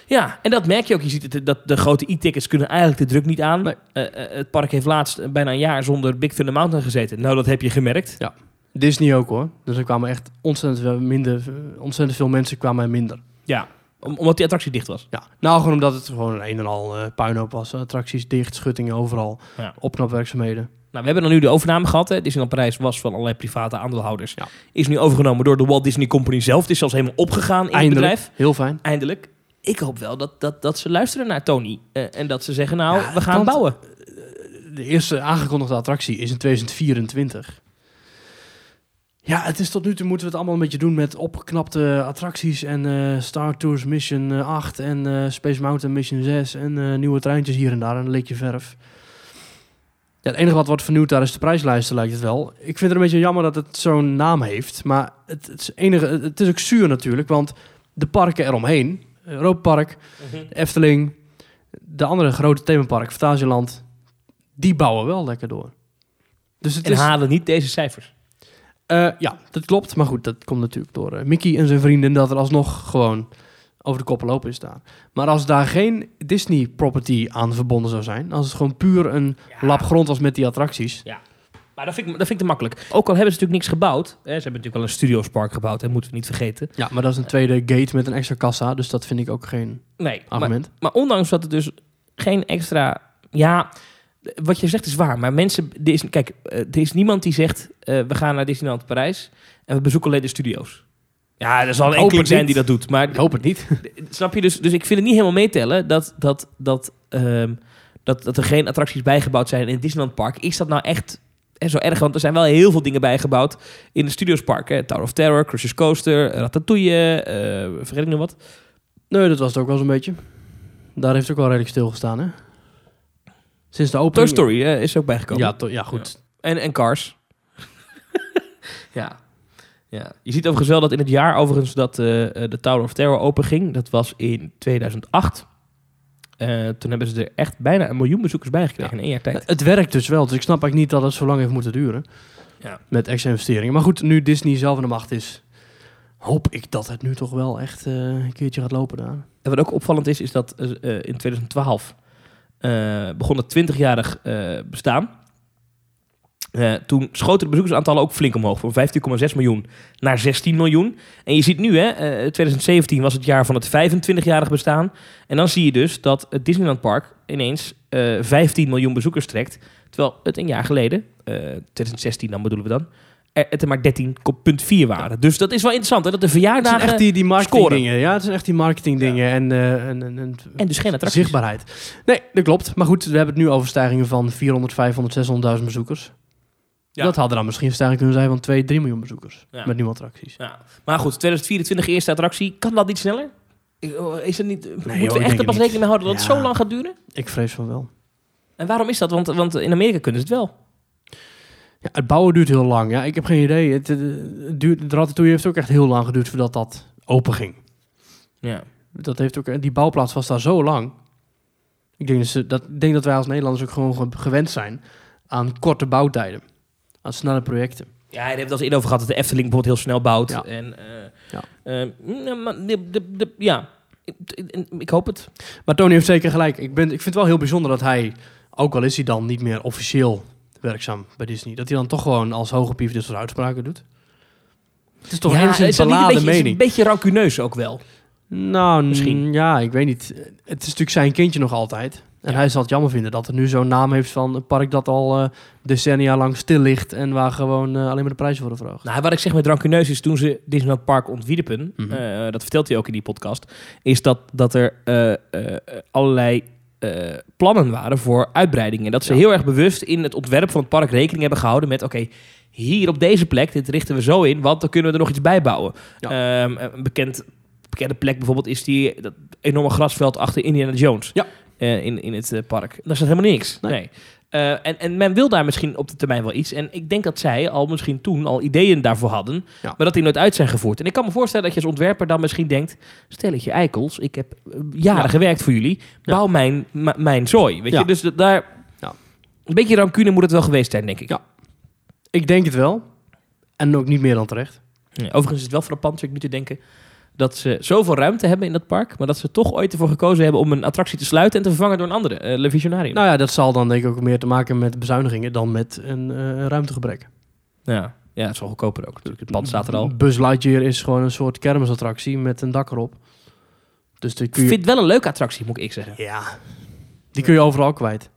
Ja, en dat merk je ook. Je ziet het, dat de grote e-tickets kunnen eigenlijk de druk niet aan. Nee. Eh, eh, het park heeft laatst eh, bijna een jaar zonder Big Thunder Mountain gezeten. Nou, dat heb je gemerkt. Disney ook hoor. Dus er kwamen echt ontzettend veel, minder, eh, ontzettend veel mensen kwamen er minder. Ja, om- omdat die attractie dicht was. Ja, nou gewoon omdat het gewoon een en al eh, puinhoop was. Attracties dicht, schuttingen overal, Ja. opknapwerkzaamheden. Nou, we hebben dan nu de overname gehad. Hè. Disneyland Parijs was van allerlei private aandeelhouders. Ja. Is nu overgenomen door de Walt Disney Company zelf. Het is zelfs helemaal opgegaan in het Eindelijk, bedrijf. heel fijn. Eindelijk. Ik hoop wel dat, dat, dat ze luisteren naar Tony. eh, en dat ze zeggen, nou, Ja, we gaan want- bouwen. De eerste aangekondigde attractie is in 2024. Ja, het is tot nu toe moeten we het allemaal een beetje doen met opgeknapte attracties en eh, Star Tours Mission eh, 8 en eh, Space Mountain Mission 6 en eh, nieuwe treintjes hier en daar en een leekje verf. Ja, het enige wat wordt vernieuwd daar is de prijslijsten, lijkt het wel. Ik vind het een beetje jammer dat het zo'n naam heeft, maar het, het, is enige, het is ook zuur natuurlijk, want de parken eromheen, Europa Park, de Efteling, de andere grote themapark, Fantasieland, die bouwen wel lekker door. Dus het En is, halen niet deze cijfers. Eh, ja, dat klopt. Maar goed, dat komt natuurlijk door eh, Mickey en zijn vrienden dat er alsnog gewoon over de koppen lopen is staan. Maar als daar geen Disney property aan verbonden zou zijn, als het gewoon puur een Ja. lap grond was met die attracties. Maar dat vind, ik, dat vind ik te makkelijk. Ook al hebben ze natuurlijk niks gebouwd. Hè, ze hebben natuurlijk wel een studiospark gebouwd, hè, moeten we niet vergeten. Ja, maar dat is een tweede gate met een extra kassa, dus dat vind ik ook geen Nee, maar, argument. maar ondanks dat het dus geen extra... Ja, wat je zegt is waar. Maar mensen... Er is, kijk, eh, er is niemand die zegt... eh, we gaan naar Disneyland Parijs en we bezoeken alleen de studio's. Ja, er zal een enkeling zijn die dat doet. Maar Ik hoop het niet. Snap je? Dus, dus ik vind het niet helemaal meetellen dat, dat, dat, ehm, dat, dat er geen attracties bijgebouwd zijn in het Disneyland Park. Is dat nou echt eh, zo erg? Want er zijn wel heel veel dingen bijgebouwd in het Studiospark. Hè? Tower of Terror, Cruises Coaster, Ratatouille, eh vergeet ik nog wat? nee, dat was het ook wel zo'n beetje. Daar heeft het ook wel redelijk stilgestaan, hè? Sinds de Toy opening... Story eh, is ook bijgekomen. Ja, to- ja, goed. En, en Cars. ja. Ja. Je ziet overigens wel dat in het jaar overigens dat eh, eh, de Tower of Terror openging. Dat was in 2008. Eh, toen hebben ze er echt bijna een miljoen bezoekers bij gekregen in één jaar tijd. Het werkt dus wel, dus ik snap eigenlijk niet dat het zo lang heeft moeten duren. Ja. Met extra investeringen. Maar goed, nu Disney zelf aan de macht is, hoop ik dat het nu toch wel echt eh, een keertje gaat lopen daar. En wat ook opvallend is, is dat in 2012 eh, begon het 20-jarig eh, bestaan. Eh, toen schoten de bezoekersaantallen ook flink omhoog. Van 15,6 miljoen naar 16 miljoen. En je ziet nu, hè, eh, 2017 was het jaar van het 25-jarig bestaan. En dan zie je dus dat het Disneyland Park ineens eh 15 miljoen bezoekers trekt. Terwijl het een jaar geleden, eh 2016 dan bedoelen we dan, het er maar 13,4 waren. Dus dat is wel interessant, hè, dat de Het verjaardagen... zijn echt die, die marketing scoren. dingen. Ja, het zijn echt die marketing dingen en, eh, en, en, en, En dus geen attracties. zichtbaarheid. Nee, dat klopt. Maar goed, we hebben het nu over stijgingen van 400, 500, 600.000 bezoekers. Ja. Dat hadden dan misschien stijging kunnen zijn van 2, 3 miljoen bezoekers. Ja. Met nieuwe attracties. Ja. Maar goed, 2024 eerste attractie. Kan dat niet sneller? Oh, Is het niet, moeten joh, we echt er het pas rekening mee houden dat het Ja. zo lang gaat duren? Ik vrees van wel. En waarom is dat? Want, want in Amerika kunnen ze het wel. Ja, het bouwen duurt heel lang. Ja, ik heb geen idee. Het, het duurt, de Ratatouille heeft ook echt heel lang geduurd voordat dat open ging. Ja. Dat heeft ook, die bouwplaats was daar zo lang. Ik denk dat, denk dat wij als Nederlanders ook gewoon ge- gewend zijn aan korte bouwtijden. Aan snelle projecten. Ja, hebt het al eens eerder over gehad dat de Efteling bijvoorbeeld heel snel bouwt. Ja. En, Ja. maar de, de, de- ja, ik hoop het. Maar Tony heeft zeker gelijk. Ik, ben, ik vind het wel heel bijzonder dat hij, ook al is hij dan niet meer officieel werkzaam bij Disney, dat hij dan toch gewoon als hoge pief dit soort uitspraken doet. Het is toch ja, is een beladen beetje, is mening. een beetje rancuneus ook wel. Nou, Misschien. Ja, ik weet niet. Het is natuurlijk zijn kindje nog altijd. En Ja. hij zal het jammer vinden dat er nu zo'n naam heeft van een park dat al eh, decennia lang stil ligt en waar gewoon eh, alleen maar de prijzen worden verhoogd. Nou, wat ik zeg met rancuneus is toen ze Disneyland Park ontwierpen, Mhm. eh, dat vertelt hij ook in die podcast, is dat, dat er allerlei plannen waren voor uitbreidingen. Dat ze Ja. heel erg bewust in het ontwerp van het park rekening hebben gehouden met, oké, hier op deze plek, dit richten we zo in, want dan kunnen we er nog iets bij bouwen. Ehm, een bekend, bekende plek bijvoorbeeld is die dat enorme grasveld achter Indiana Jones Ja. eh, in, in het eh, park. Daar staat helemaal niks. Nee. Nee. Eh, en, en men wil daar misschien op de termijn wel iets. En ik denk dat zij al misschien toen al ideeën daarvoor hadden, Ja. maar dat die nooit uit zijn gevoerd. En ik kan me voorstellen dat je als ontwerper dan misschien denkt, stelletje eikels, ik heb eh, jaren Ja. gewerkt voor jullie, bouw mijn, mijn zooi. Weet Ja. je, dus daar... Ja. Een beetje rancune moet het wel geweest zijn, denk ik. Ja. Ik denk het wel. En ook niet meer dan terecht. Ja, Overigens is het wel frappant, zit ik nu te denken, dat ze zoveel ruimte hebben in dat park, maar dat ze toch ooit ervoor gekozen hebben om een attractie te sluiten en te vervangen door een andere, eh Le Visionarium. Nou ja, dat zal dan denk ik ook meer te maken met bezuinigingen dan met een eh, ruimtegebrek. ja. ja, het is wel goedkoper ook. Natuurlijk. Het pand staat er al. Buzz Lightyear is gewoon een soort kermisattractie met een dak erop. Dus die Ik kun je, vind het wel een leuke attractie, moet ik zeggen. ja, die kun je overal kwijt.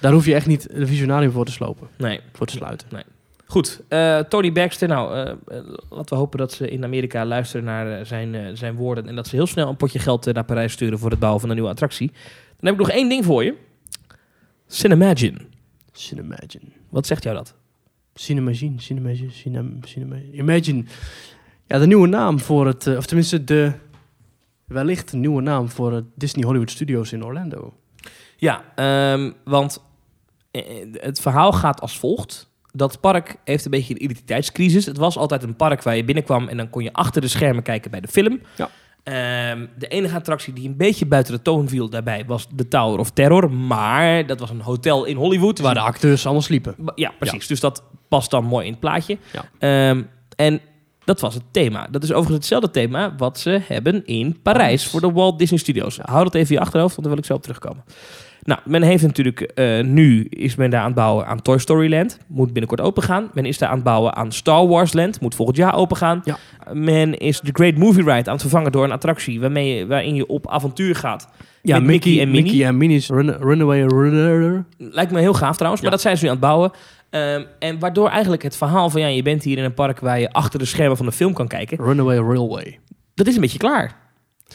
Daar hoef je echt niet een visionarium voor te slopen, Nee. voor te sluiten. Goed, eh, Tony Baxter. Nou, eh, eh, laten we hopen dat ze in Amerika luisteren naar zijn, zijn woorden. En dat ze heel snel een potje geld naar Parijs sturen voor het bouwen van een nieuwe attractie. Dan heb ik nog één ding voor je. Cinemagine. Cinemagine. Wat zegt jou dat? Cinemagine, Cinemagine, Cinem, Cinemagine. Imagine. Ja, de nieuwe naam voor het, of tenminste de, wellicht een nieuwe naam voor het Disney Hollywood Studios in Orlando. Ja, ehm, want het verhaal gaat als volgt. Dat park heeft een beetje een identiteitscrisis. Het was altijd een park waar je binnenkwam en dan kon je achter de schermen kijken bij de film. Ja. Ehm, de enige attractie die een beetje buiten de toon viel daarbij was de Tower of Terror. Maar dat was een hotel in Hollywood. Waar de acteurs allemaal sliepen. Ja, precies. Dus dat past dan mooi in het plaatje. Ja. Ehm, en dat was het thema. Dat is overigens hetzelfde thema wat ze hebben in Parijs Parijs. voor de Walt Disney Studios. Hou dat even in je achterhoofd, want daar wil ik zo op terugkomen. Nou, men heeft natuurlijk eh, nu is men daar aan het bouwen aan Toy Story Land. Moet binnenkort open gaan. Men is daar aan het bouwen aan Star Wars Land. Moet volgend jaar open gaan. Ja. Men is de Great Movie Ride aan het vervangen door een attractie waarmee je, waarin je op avontuur gaat. Ja, Mickey en Minnie. Mickey en Minnie's Run, Runaway Runner. Lijkt me heel gaaf trouwens, maar dat zijn ze nu aan het bouwen. Ehm, en waardoor eigenlijk het verhaal van ja, je bent hier in een park waar je achter de schermen van de film kan kijken, Runaway Railway. dat is een beetje klaar.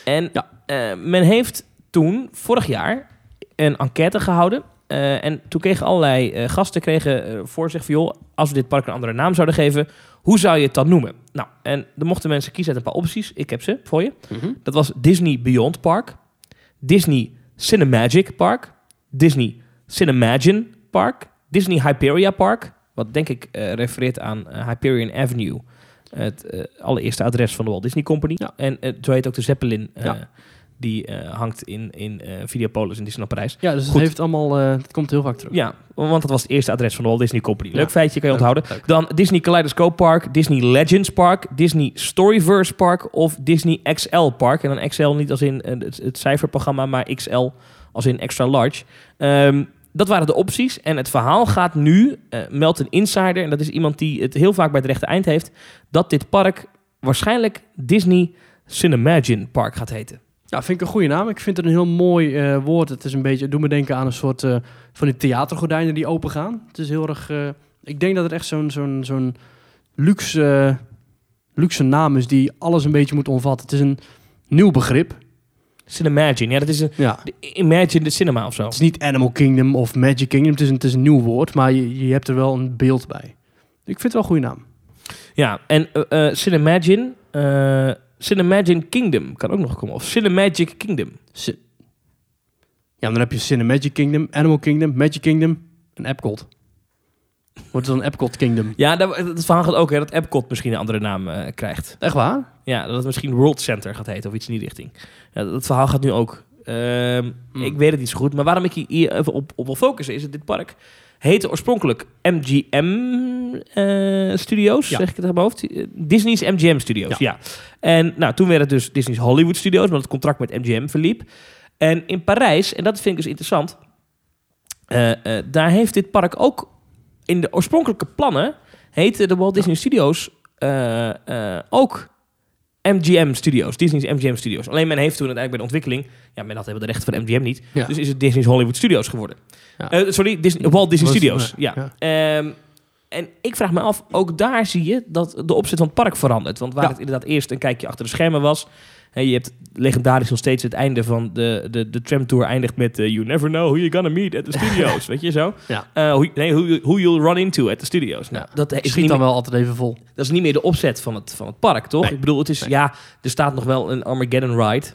En Ja. eh, men heeft toen, vorig jaar, een enquête gehouden. Eh, en toen kregen allerlei eh, gasten kregen, eh, voor zich van... joh, als we dit park een andere naam zouden geven... hoe zou je het dan noemen? Nou, en dan mochten mensen kiezen uit een paar opties. Ik heb ze voor je. Dat was Disney Beyond Park, Disney Cinemagic Park, Disney Cinemagine Park, Disney Hyperia Park, wat denk ik refereert aan Hyperion Avenue Het allereerste adres van de Walt Disney Company. Ja. En zo heet ook de Zeppelin. Ja. Die eh, hangt in, in eh, Videopolis in Disneyland Parijs. Ja, dus het heeft allemaal, eh, het komt heel vaak terug. Ja, want dat was het eerste adres van de Walt Disney Company. Leuk Ja. feitje, kan je Leuk, onthouden. leuk. Dan Disney Kaleidoscope Park, Disney Legends Park, Disney Storyverse Park of Disney XL Park. En dan XL niet als in het, het cijferprogramma, maar XL als in extra large. Ehm, dat waren de opties. En het verhaal gaat nu, meldt een insider, en dat is iemand die het heel vaak bij het rechte eind heeft, dat dit park waarschijnlijk Disney Cinemagine Park gaat heten. Ja, vind ik een goede naam. Ik vind het een heel mooi eh, woord. Het is een beetje, doet me denken aan een soort eh, van die theatergordijnen die open gaan. Het is heel erg, eh, ik denk dat het echt zo'n zo'n zo'n luxe, luxe naam is die alles een beetje moet omvatten. Het is een nieuw begrip. Cinemagine, ja, dat is een, Ja. de Imagine the Cinema of zo. Het is niet Animal Kingdom of Magic Kingdom. Het is een, het is een nieuw woord, maar je, je hebt er wel een beeld bij. Ik vind het wel een goede naam. Ja, en Cinemagine, Cinemagine Kingdom kan ook nog komen. Of Cinemagic Kingdom. Ja, dan heb je Cinemagic Kingdom, Animal Kingdom, Magic Kingdom en Epcot. Wordt het dan Epcot Kingdom? Ja, dat, het verhaal gaat ook hè, dat Epcot misschien een andere naam eh, krijgt. Echt waar? Ja, dat het misschien World Center gaat heten of iets in die richting. Ja, dat verhaal gaat nu ook. Ehm, Hmm. Ik weet het niet zo goed. Maar waarom ik hier- hier even op, op wil focussen is dat dit park heette oorspronkelijk MGM eh, Studios, Ja. zeg ik het uit mijn hoofd. Disney's MGM Studios, ja. Ja. En nou, toen werd het dus Disney's Hollywood Studios, omdat het contract met MGM verliep. En in Parijs, en dat vind ik dus interessant, eh, eh, daar heeft dit park ook in de oorspronkelijke plannen heette de Walt Disney Studios ook MGM Studios, Disney's MGM Studios. Alleen men heeft toen uiteindelijk bij de ontwikkeling, ja, men had helemaal de rechten van MGM niet, Ja. dus is het Disney's Hollywood Studios geworden. Ja. Eh, sorry, Disney, Walt Disney Was- Studios. ja, Ja. Ehm, en ik vraag me af, ook daar zie je dat de opzet van het park verandert. Want waar het inderdaad eerst een kijkje achter de schermen was. Je hebt legendarisch nog steeds het einde van de, de, de tramtour eindigt met... eh, you never know who you're gonna meet at the studios. weet je zo? Ja. Eh, hoe- nee, who, who you'll run into at the studios. Nou, dat, is Schiet niet dan meer, wel altijd even vol. dat is niet meer de opzet van het, van het park, toch? Nee. Ik bedoel, het is... Nee. Ja, er staat nog wel een Armageddon ride.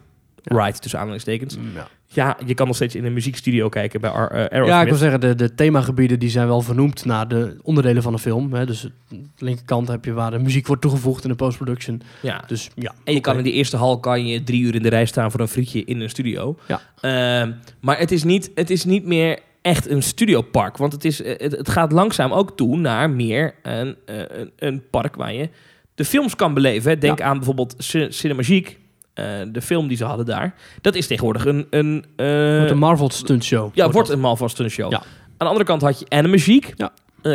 Ja. Ride, tussen aanhalingstekens. Ja. Ja, je kan nog steeds in een muziekstudio kijken bij Ar- eh, Aerosmith. Ja, ik wil zeggen, de, de themagebieden die zijn wel vernoemd naar de onderdelen van de film. Hè. Dus de linkerkant heb je waar de muziek wordt toegevoegd in de post-production. ja. Dus ja. En je kan in die eerste hal kan je drie uur in de rij staan voor een frietje in een studio. Ja. Ehm, maar het is, niet, het is niet meer echt een studiopark. Want het, is, eh, het, het gaat langzaam ook toe naar meer een, eh, een, een park waar je de films kan beleven. Denk Ja. aan bijvoorbeeld C- Cinemagique. Eh, de film die ze hadden daar. Dat is tegenwoordig een... een eh, Wordt een Marvel stunt show. ja, wordt een Marvel Stunt Show. Ja. Aan de andere kant had je Animagique. Ja. Eh,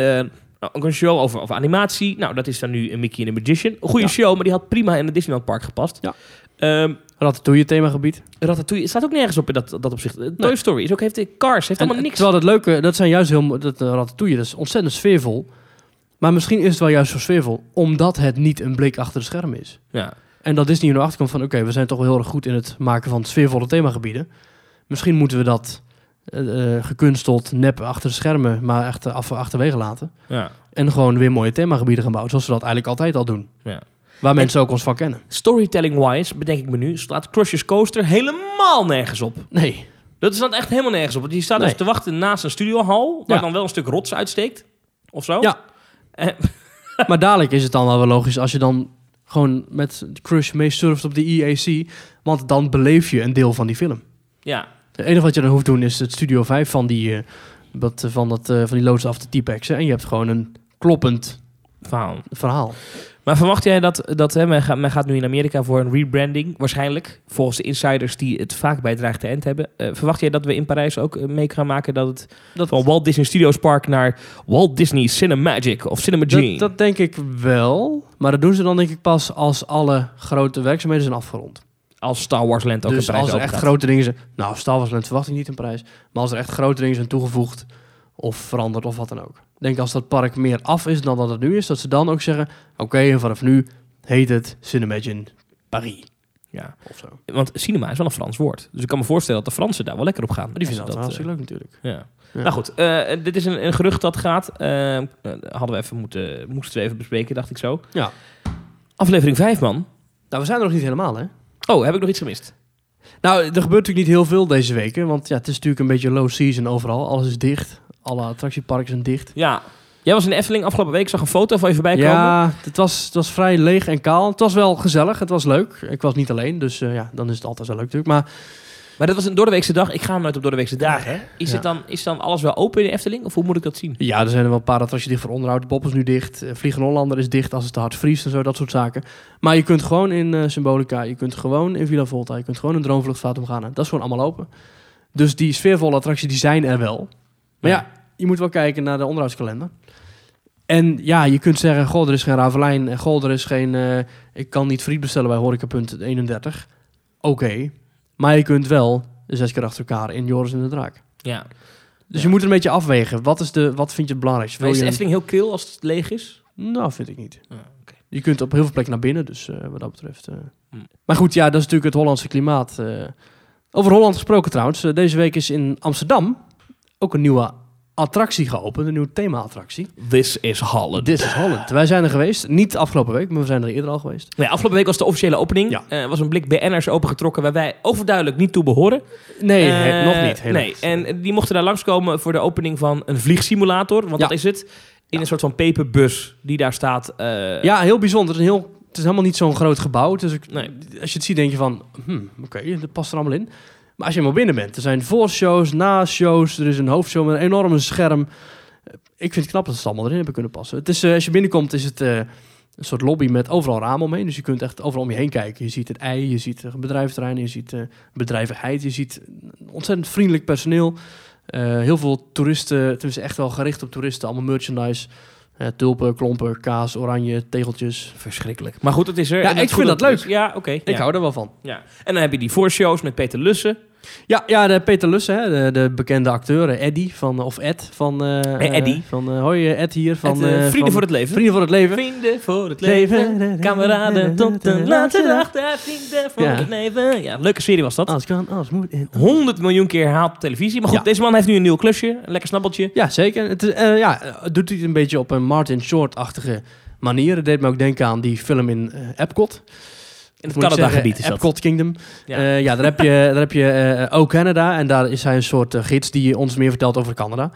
nou, ook een show over, over animatie. Nou, dat is dan nu een Mickey and the Magician. Een goede Ja. show, maar die had prima in het Disneyland Park gepast. Ja. Ehm, Ratatouille themagebied. Ratatouille staat ook nergens op in dat, dat opzicht. Eh, Toy Story is ook, heeft de Cars, heeft En, helemaal niks. Terwijl het leuke, dat zijn juist heel dat uh, Ratatouille, dat is ontzettend sfeervol. Maar misschien is het wel juist zo sfeervol, omdat het niet een blik achter de schermen is. Ja. En dat Disney er nou achter komt van, oké, we zijn toch wel heel erg goed in het maken van sfeervolle themagebieden. Misschien moeten we dat eh, eh, gekunsteld, nep achter de schermen, maar echt af, achterwege laten. Ja. En gewoon weer mooie themagebieden gaan bouwen, zoals we dat eigenlijk altijd al doen. Ja. Waar mensen ook ons van kennen. Storytelling-wise, bedenk ik me nu, slaat Crush's Coaster helemaal nergens op. Nee. Dat staat echt helemaal nergens op. Want je staat Nee. dus te wachten naast een studiohal, waar Ja. dan wel een stuk rots uitsteekt. Of zo. Ja. Eh, maar dadelijk is het dan wel logisch als je dan gewoon met Crush mee surft op de EAC. Want dan beleef je een deel van die film. ja. Het enige wat je dan hoeft te doen is het Studio 5 van die, dat, eh, van, dat, eh, van die loods af te T-Pexen. En je hebt gewoon een kloppend Verhaal. verhaal. Maar verwacht jij dat, dat hè, men, gaat, men gaat nu in Amerika voor een rebranding, waarschijnlijk, volgens de insiders die het vaak bij Dreig te End hebben. Eh, verwacht jij dat we in Parijs ook eh, mee gaan maken dat het Dat, van Walt Disney Studios Park naar Walt Disney Cinemagic of Cinemagene? dat, dat denk ik wel. Maar dat doen ze dan denk ik pas als alle grote werkzaamheden zijn afgerond. als Star Wars Land ook dus in Parijs als er echt grote dingen zijn... Nou, Star Wars Land verwacht ik niet een prijs. Maar als er echt grote dingen zijn toegevoegd of veranderd of wat dan ook. Ik denk als dat park meer af is dan dat het nu is, dat ze dan ook zeggen... Oké, en vanaf nu heet het Cinemagine Paris. Ja. Of zo. Want cinema is wel een Frans woord. Dus ik kan me voorstellen dat de Fransen daar wel lekker op gaan. Maar die vinden dat ze hartstikke leuk natuurlijk. eh, ja. Ja. Nou goed, eh, dit is een, een gerucht dat gaat. Eh, eh, hadden we even moeten, moesten we even bespreken, dacht ik zo. Ja. Aflevering 5, man. Nou, we zijn er nog niet helemaal, hè? Oh, heb ik nog iets gemist? Nou, er gebeurt natuurlijk niet heel veel deze weken. Want ja, het is natuurlijk een beetje low season overal. Alles is dicht. Alle attractieparken zijn dicht. Ja, Jij was in de Efteling afgelopen week, zag een foto van je voorbij komen. Ja, het was, het was vrij leeg en kaal. Het was wel gezellig, het was leuk. Ik was niet alleen, dus eh, ja, dan is het altijd wel leuk natuurlijk. Maar Maar dat was een doordeweekse dag. Ik ga nooit op doordeweekse dagen. Hè? Is, Ja. het dan, is dan alles wel open in de Efteling? Of hoe moet ik dat zien? ja, er zijn er wel een paar attracties dicht voor onderhoud. Bob is nu dicht. eh, Vliegen Hollander is dicht als het te hard vriest en zo, dat soort zaken. Maar je kunt gewoon in eh, Symbolica, je kunt gewoon in Villa Volta, je kunt gewoon in Droomvluchtvaart omgaan. Dat is gewoon allemaal open. Dus die sfeervolle attracties, die zijn er wel. Maar ja, je moet wel kijken naar de onderhoudskalender. En ja, je kunt zeggen, goh, er is geen Ravelijn. En goh, er is geen... eh, ik kan niet friet bestellen bij Horeca.31. 31. Oké. Maar je kunt wel zes keer achter elkaar in Joris en de Draak. Ja. Dus Ja. je moet een beetje afwegen. Wat, is de, wat vind je het belangrijkste? Maar is Wil de Efteling heel kil als het leeg is? Nou, vind ik niet. Oké. Je kunt op heel veel plekken naar binnen, dus eh, wat dat betreft. eh. Hm. Maar goed, ja, dat is natuurlijk het Hollandse klimaat. Over Holland gesproken trouwens. deze week is in Amsterdam ook een nieuwe attractie geopend. Een nieuwe thema-attractie. This is Holland. This is Holland. Wij zijn er geweest. Niet afgelopen week, maar we zijn er eerder al geweest. Nee, afgelopen week was de officiële opening. Ja. Er was een blik BN'ers opengetrokken waar wij overduidelijk niet toe behoren. Nee, Eh, he- nog niet. Nee, helaas. en die mochten daar langskomen voor de opening van een vliegsimulator. Want Ja. dat is het. In een soort van peperbus die daar staat. eh, Ja, heel bijzonder. Het is, een heel, het is helemaal niet zo'n groot gebouw. Dus ik, Nee. als je het ziet, denk je van... Hmm, Oké, dat past er allemaal in. Maar als je eenmaal binnen bent... Er zijn voorshows, na-shows. Er is een hoofdshow met een enorme scherm. Ik vind het knap dat ze het allemaal erin hebben kunnen passen. Het is, eh, als je binnenkomt, is het eh, een soort lobby met overal ramen omheen. Dus je kunt echt overal om je heen kijken. Je ziet het ei, je ziet bedrijventerrein, je ziet eh, bedrijvigheid. Je ziet ontzettend vriendelijk personeel. Heel veel toeristen, tenminste echt wel gericht op toeristen. Allemaal merchandise. Eh, tulpen, klompen, kaas, oranje, tegeltjes. Verschrikkelijk. Maar goed, het is er. Ja, En ik vind dat het is. Ja, oké. Ik ja. hou er wel van. Ja. En dan heb je die voorshows met Peter Lussen. Ja, ja de Peter Lussen, hè, de, de bekende acteur, eh, Eddie, van, of Ed, van... eh, Eh, Eddie. Van, eh, hoi, eh, Ed hier, van... Eh, Vrienden van voor het leven. Vrienden voor het leven. Vrienden voor het leven. Kameraden tot de laatste dag. Vrienden voor Ja. het leven. Ja, leuke serie was dat. Alles kan, alles moet. in. 100 miljoen keer herhaald op televisie. Maar goed, Ja. deze man heeft nu een nieuw klusje. Een lekker snabbeltje. Ja, zeker. Het eh, ja, het doet hij een beetje op een Martin Short-achtige manier. Het deed me ook denken aan die film in eh, Epcot. In het Canada-gebied is dat. Epcot Kingdom. Ja. Ja, ja daar heb je, daar heb je eh, ook Canada. En daar is hij een soort eh, gids die ons meer vertelt over Canada.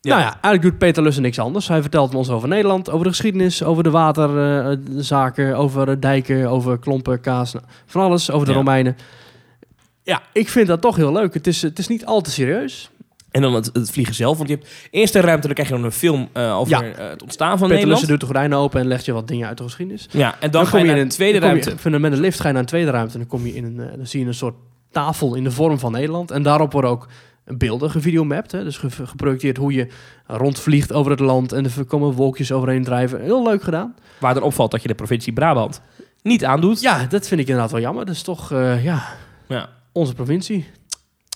Ja. Nou ja, eigenlijk doet Peter Lussen niks anders. Hij vertelt ons over Nederland, over de geschiedenis, over de waterzaken, over eh, dijken, over klompen, kaas, nou, van alles, over de Ja. Romeinen. Ja, ik vind dat toch heel leuk. Het is, het is niet al te serieus. En dan het, het vliegen zelf. Want je hebt eerst een ruimte, dan krijg je dan een film eh, over Ja. eh, het ontstaan van Peter Nederland. Doet de gordijnen open en legt je wat dingen uit de geschiedenis. Ja, en dan, ga je naar in een tweede je- ruimte. van- met een lift ga je naar een tweede ruimte. En dan, kom je in een, eh, dan zie je een soort tafel in de vorm van Nederland. En daarop worden ook beelden gevideomapt. Hè? Dus ge- geprojecteerd hoe je rondvliegt over het land. En er komen wolkjes overheen drijven. Heel leuk gedaan. Waar dan opvalt dat je de provincie Brabant niet aandoet. Ja, dat vind ik inderdaad wel jammer. Dat is toch, ja, Ja. onze provincie.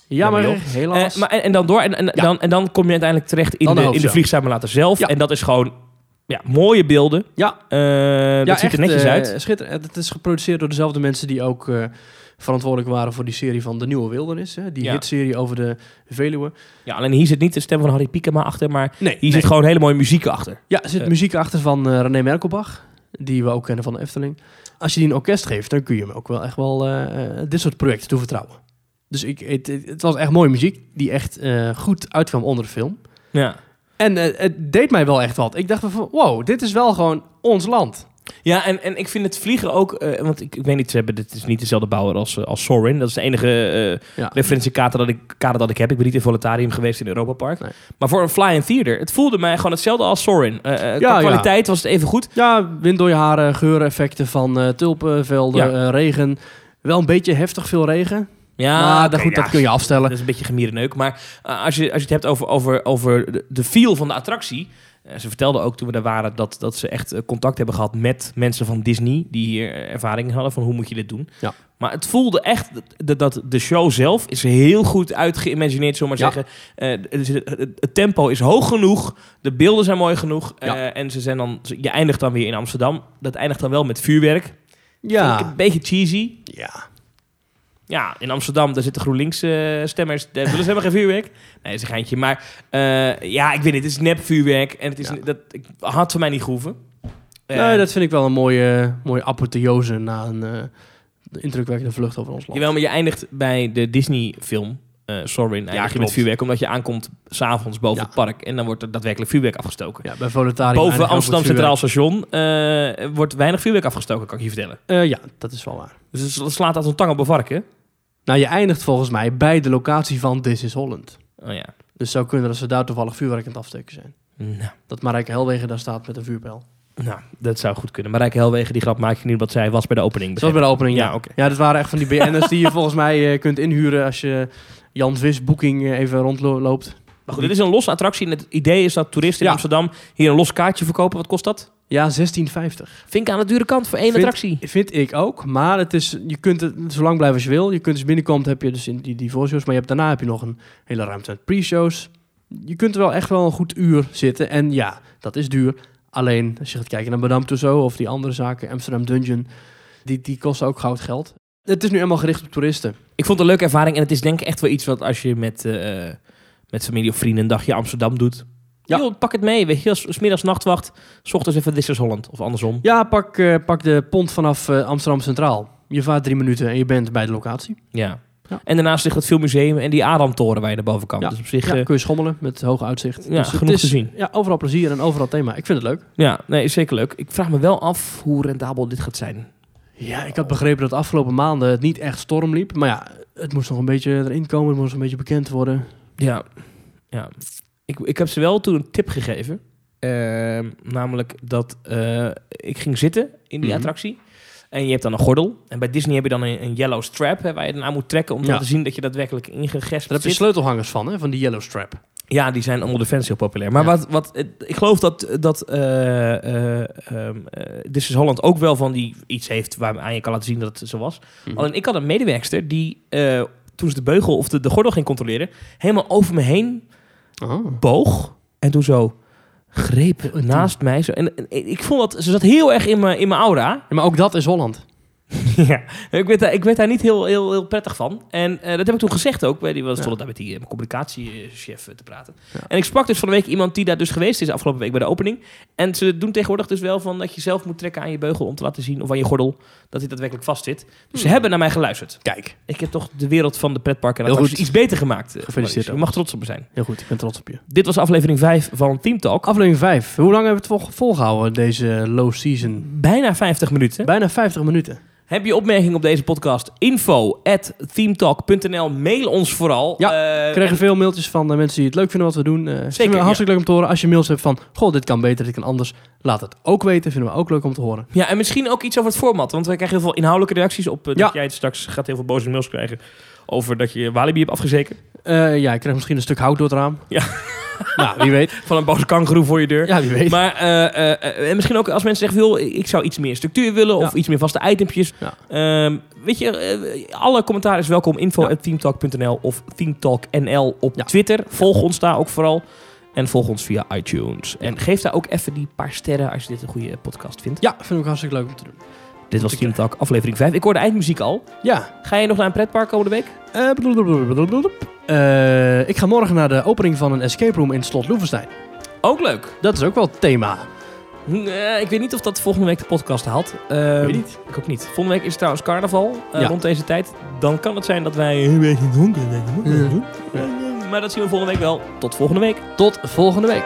Jammer, Jammer, helaas. Eh, maar, en, en dan door. En, en, Ja. dan, en dan kom je uiteindelijk terecht in Dan de in de vliegsimulator zelf. Ja. En dat is gewoon ja, mooie beelden. ja, Eh, dat ja, ziet er netjes eh, uit. Schitterend. Het is geproduceerd door dezelfde mensen die ook eh, verantwoordelijk waren voor die serie van De Nieuwe Wildernis. Hè? Die Ja. hitserie over de Veluwe. Ja, alleen hier zit niet de stem van Harry Piekema achter, maar Nee, hier nee. zit gewoon hele mooie muziek achter. Ja, er zit Eh. muziek achter van eh, René Merkelbach, die we ook kennen van de Efteling. Als je die een orkest geeft, dan kun je hem ook wel echt wel eh, eh, dit soort projecten toevertrouwen. Dus ik, het, het, was echt mooie muziek, die echt eh, goed uitkwam onder de film. Ja. En eh, het deed mij wel echt wat. Ik dacht van, wow, dit is wel gewoon ons land. Ja, en, en ik vind het vliegen ook, eh, want ik, ik weet niet, ze hebben, dit is niet dezelfde bouwer als, als Sorin. Dat is de enige Ja. referentiekader dat, ik, kader dat ik heb. Ik ben niet in Voletarium geweest in Europa Park. Nee. Maar voor een fly-in theater, het voelde mij gewoon hetzelfde als Sorin. Ja. kwaliteit was het even goed. Ja, wind door je haren, geureffecten van tulpenvelden, regen. Wel een beetje heftig veel regen. Ja, maar goed, ja. dat kun je afstellen. Dat is een beetje gemierenneuk. Maar eh, als, je, als je het hebt over, over, over de, feel van de attractie. eh, ze vertelden ook toen we daar waren dat, dat ze echt eh, contact hebben gehad met mensen van Disney. Die hier ervaring hadden van hoe moet je dit doen. Ja. Maar het voelde echt dat, dat de show zelf is heel goed uitgeïmagineerd, zullen we maar Ja. zeggen. Het, tempo is hoog genoeg. De beelden zijn mooi genoeg. Ja. en ze zijn dan, je eindigt dan weer in Amsterdam. Dat eindigt dan wel met vuurwerk. Vind ik Ja, een beetje cheesy. ja. Ja, in Amsterdam, daar zitten GroenLinks-stemmers. daar willen ze helemaal geen vuurwerk. Nee, is een geintje. Maar eh, ja, ik weet niet. Het is nep vuurwerk. En het is, Ja. dat ik, had voor mij niet gehoeven. Eh, nee, dat vind ik wel een mooie, mooie apotheose na een eh, indrukwekkende vlucht over ons land. Jawel, maar je eindigt bij de Disney-film. Eh Sorin eindig je met vuurwerk. Omdat je aankomt s'avonds boven Ja. het park. En dan wordt er daadwerkelijk vuurwerk afgestoken. Ja, bij Volutarium Boven Amsterdam Centraal. Station eh, wordt weinig vuurwerk afgestoken, kan ik je vertellen. Eh, ja, dat is wel waar. Dus het slaat als een tang op een varken. Nou, je eindigt volgens mij bij de locatie van This is Holland. Oh ja. Dus zou kunnen dat ze daar toevallig vuurwerk aan het afsteken zijn. Nou, Dat Marijke Helwegen daar staat met een vuurpijl. nou, dat zou goed kunnen. Marijke Helwegen, die grap maak je niet wat zij was bij de opening. Zoals bij de opening, ja. Ja. Ja, dat waren echt van die BN'ers die je volgens mij kunt inhuren als je Jan Vis Booking eh, even rondloopt. Maar goed, dit is een losse attractie. En het idee is dat toeristen in Ja. Amsterdam hier een los kaartje verkopen. Wat kost dat? Ja, 16,50. Vind ik aan de dure kant voor één Vind- attractie. Vind ik ook, maar het is, je kunt het zo lang blijven als je wil. Je kunt dus binnenkomt, heb je dus in die, die voorshows, maar je hebt, daarna heb je nog een hele ruimte met pre-shows. Je kunt er wel echt wel een goed uur zitten. En ja, dat is duur. Alleen, als je gaat kijken naar Madame Tussauds of die andere zaken, Amsterdam Dungeon, die, die kosten ook goud geld. Het is nu helemaal gericht op toeristen. Ik vond het een leuke ervaring. En het is denk ik echt wel iets wat als je met, eh, met familie of vrienden een dagje Amsterdam doet. Ja. Pak het mee. Weet je, als smiddags nachtwacht. S ochtends even This is Holland. Of andersom. Ja, pak, eh, pak de pont vanaf eh, Amsterdam Centraal. Je vaart drie minuten en je bent bij de locatie. Ja. Ja. En daarnaast ligt het filmmuseum en die Adamtoren waar je naar boven kan. Ja. Dus op zich, Ja, kun je schommelen met hoog uitzicht. Ja, dus genoeg is, te zien. Ja, overal plezier en overal thema. Ik vind het leuk. ja, nee, is zeker leuk. Ik vraag me wel af hoe rendabel dit gaat zijn. Ja, ik had begrepen dat de afgelopen maanden het niet echt storm liep. Maar ja, het moest nog een beetje erin komen. Het moest een beetje bekend worden. Ja, ja. Ik, ik heb ze wel toen een tip gegeven. Ehm, namelijk dat eh, ik ging zitten in die Mhm. attractie. En je hebt dan een gordel. En bij Disney heb je dan een, een yellow strap hè, waar je dan aan moet trekken om te laten zien dat je daadwerkelijk ingegespt Daar heb je sleutelhangers van, hè? Van die yellow strap. Ja, die zijn onder de fans heel populair. Maar Ja. wat, wat, ik geloof dat, dat This is Holland ook wel van die iets heeft waaraan je kan laten zien dat het zo was. Mhm. Alleen ik had een medewerkster die toen ze de beugel of de, de gordel ging controleren, helemaal over me heen Oh. boog en toen zo greep naast mij. Zo. En, en ik vond dat ze zat heel erg in mijn in mijn aura. Ja, maar ook dat is Holland. ja, ik werd, daar, ik werd daar niet heel, heel, heel prettig van. En eh, dat heb ik toen gezegd ook. Bij die, we Ja. stonden daar met die eh, communicatiechef eh, te praten. En ik sprak dus van de week iemand die daar dus geweest is afgelopen week bij de opening. En ze doen tegenwoordig dus wel van dat je zelf moet trekken aan je beugel om te laten zien, of aan je gordel, dat hij daadwerkelijk vast zit. Dus ze Hmm. hebben naar mij geluisterd. Kijk, Ik heb toch de wereld van de pretparken en Heel goed. iets beter gemaakt. Gefeliciteerd, Je mag trots op me zijn. heel goed. Ik ben trots op je. Dit was aflevering 5 van Team Talk. Aflevering 5. Hoe lang hebben we het vol- volgehouden, deze low season? Bijna 50 minuten. Bijna 50 minuten. Heb je opmerkingen op deze podcast? Info at. Mail ons vooral. Ja, Eh, We kregen veel mailtjes van de mensen die het leuk vinden wat we doen. Eh we ja. hartstikke leuk om te horen. Als je mails hebt van, goh, dit kan beter, dit kan anders. Laat het ook weten. Vinden we ook leuk om te horen. Ja, en misschien ook iets over het format. Want wij krijgen heel veel inhoudelijke reacties op. eh, Ja. Dat jij het straks gaat heel veel boze mails krijgen. Over dat je Walibi hebt afgezeken. Eh, ja, ik krijg misschien een stuk hout door het raam. Ja. nou, wie weet. Van een boze kangeroe voor je deur. Ja, wie weet. Maar eh, eh, en misschien ook als mensen zeggen, joh, ik zou iets meer structuur willen. Of iets meer vaste itempjes. Ehm, weet je, eh, alle commentaar is welkom. Info at themetalk.nl of themetalknl op. Twitter. Volg ons daar ook vooral. En volg ons via iTunes. En geef daar ook even die paar sterren als je dit een goede podcast vindt. Ja, vind ik hartstikke leuk om te doen. Dit was Team Talk aflevering 5. Ik hoorde eindmuziek al. Ja. Ga je nog naar een pretpark komende week? Eh. Eh, ik ga morgen naar de opening van een escape room in Slot Loevestein. Ook leuk. Dat is ook wel het thema. Eh, ik weet niet of dat volgende week de podcast haalt. Ehm, Weet niet. Ik ook niet. Volgende week is het trouwens carnaval. Ja. Rond deze tijd. Dan kan het zijn dat wij een beetje donker zijn. Ja. Maar dat zien we volgende week wel. Tot volgende week. Tot volgende week.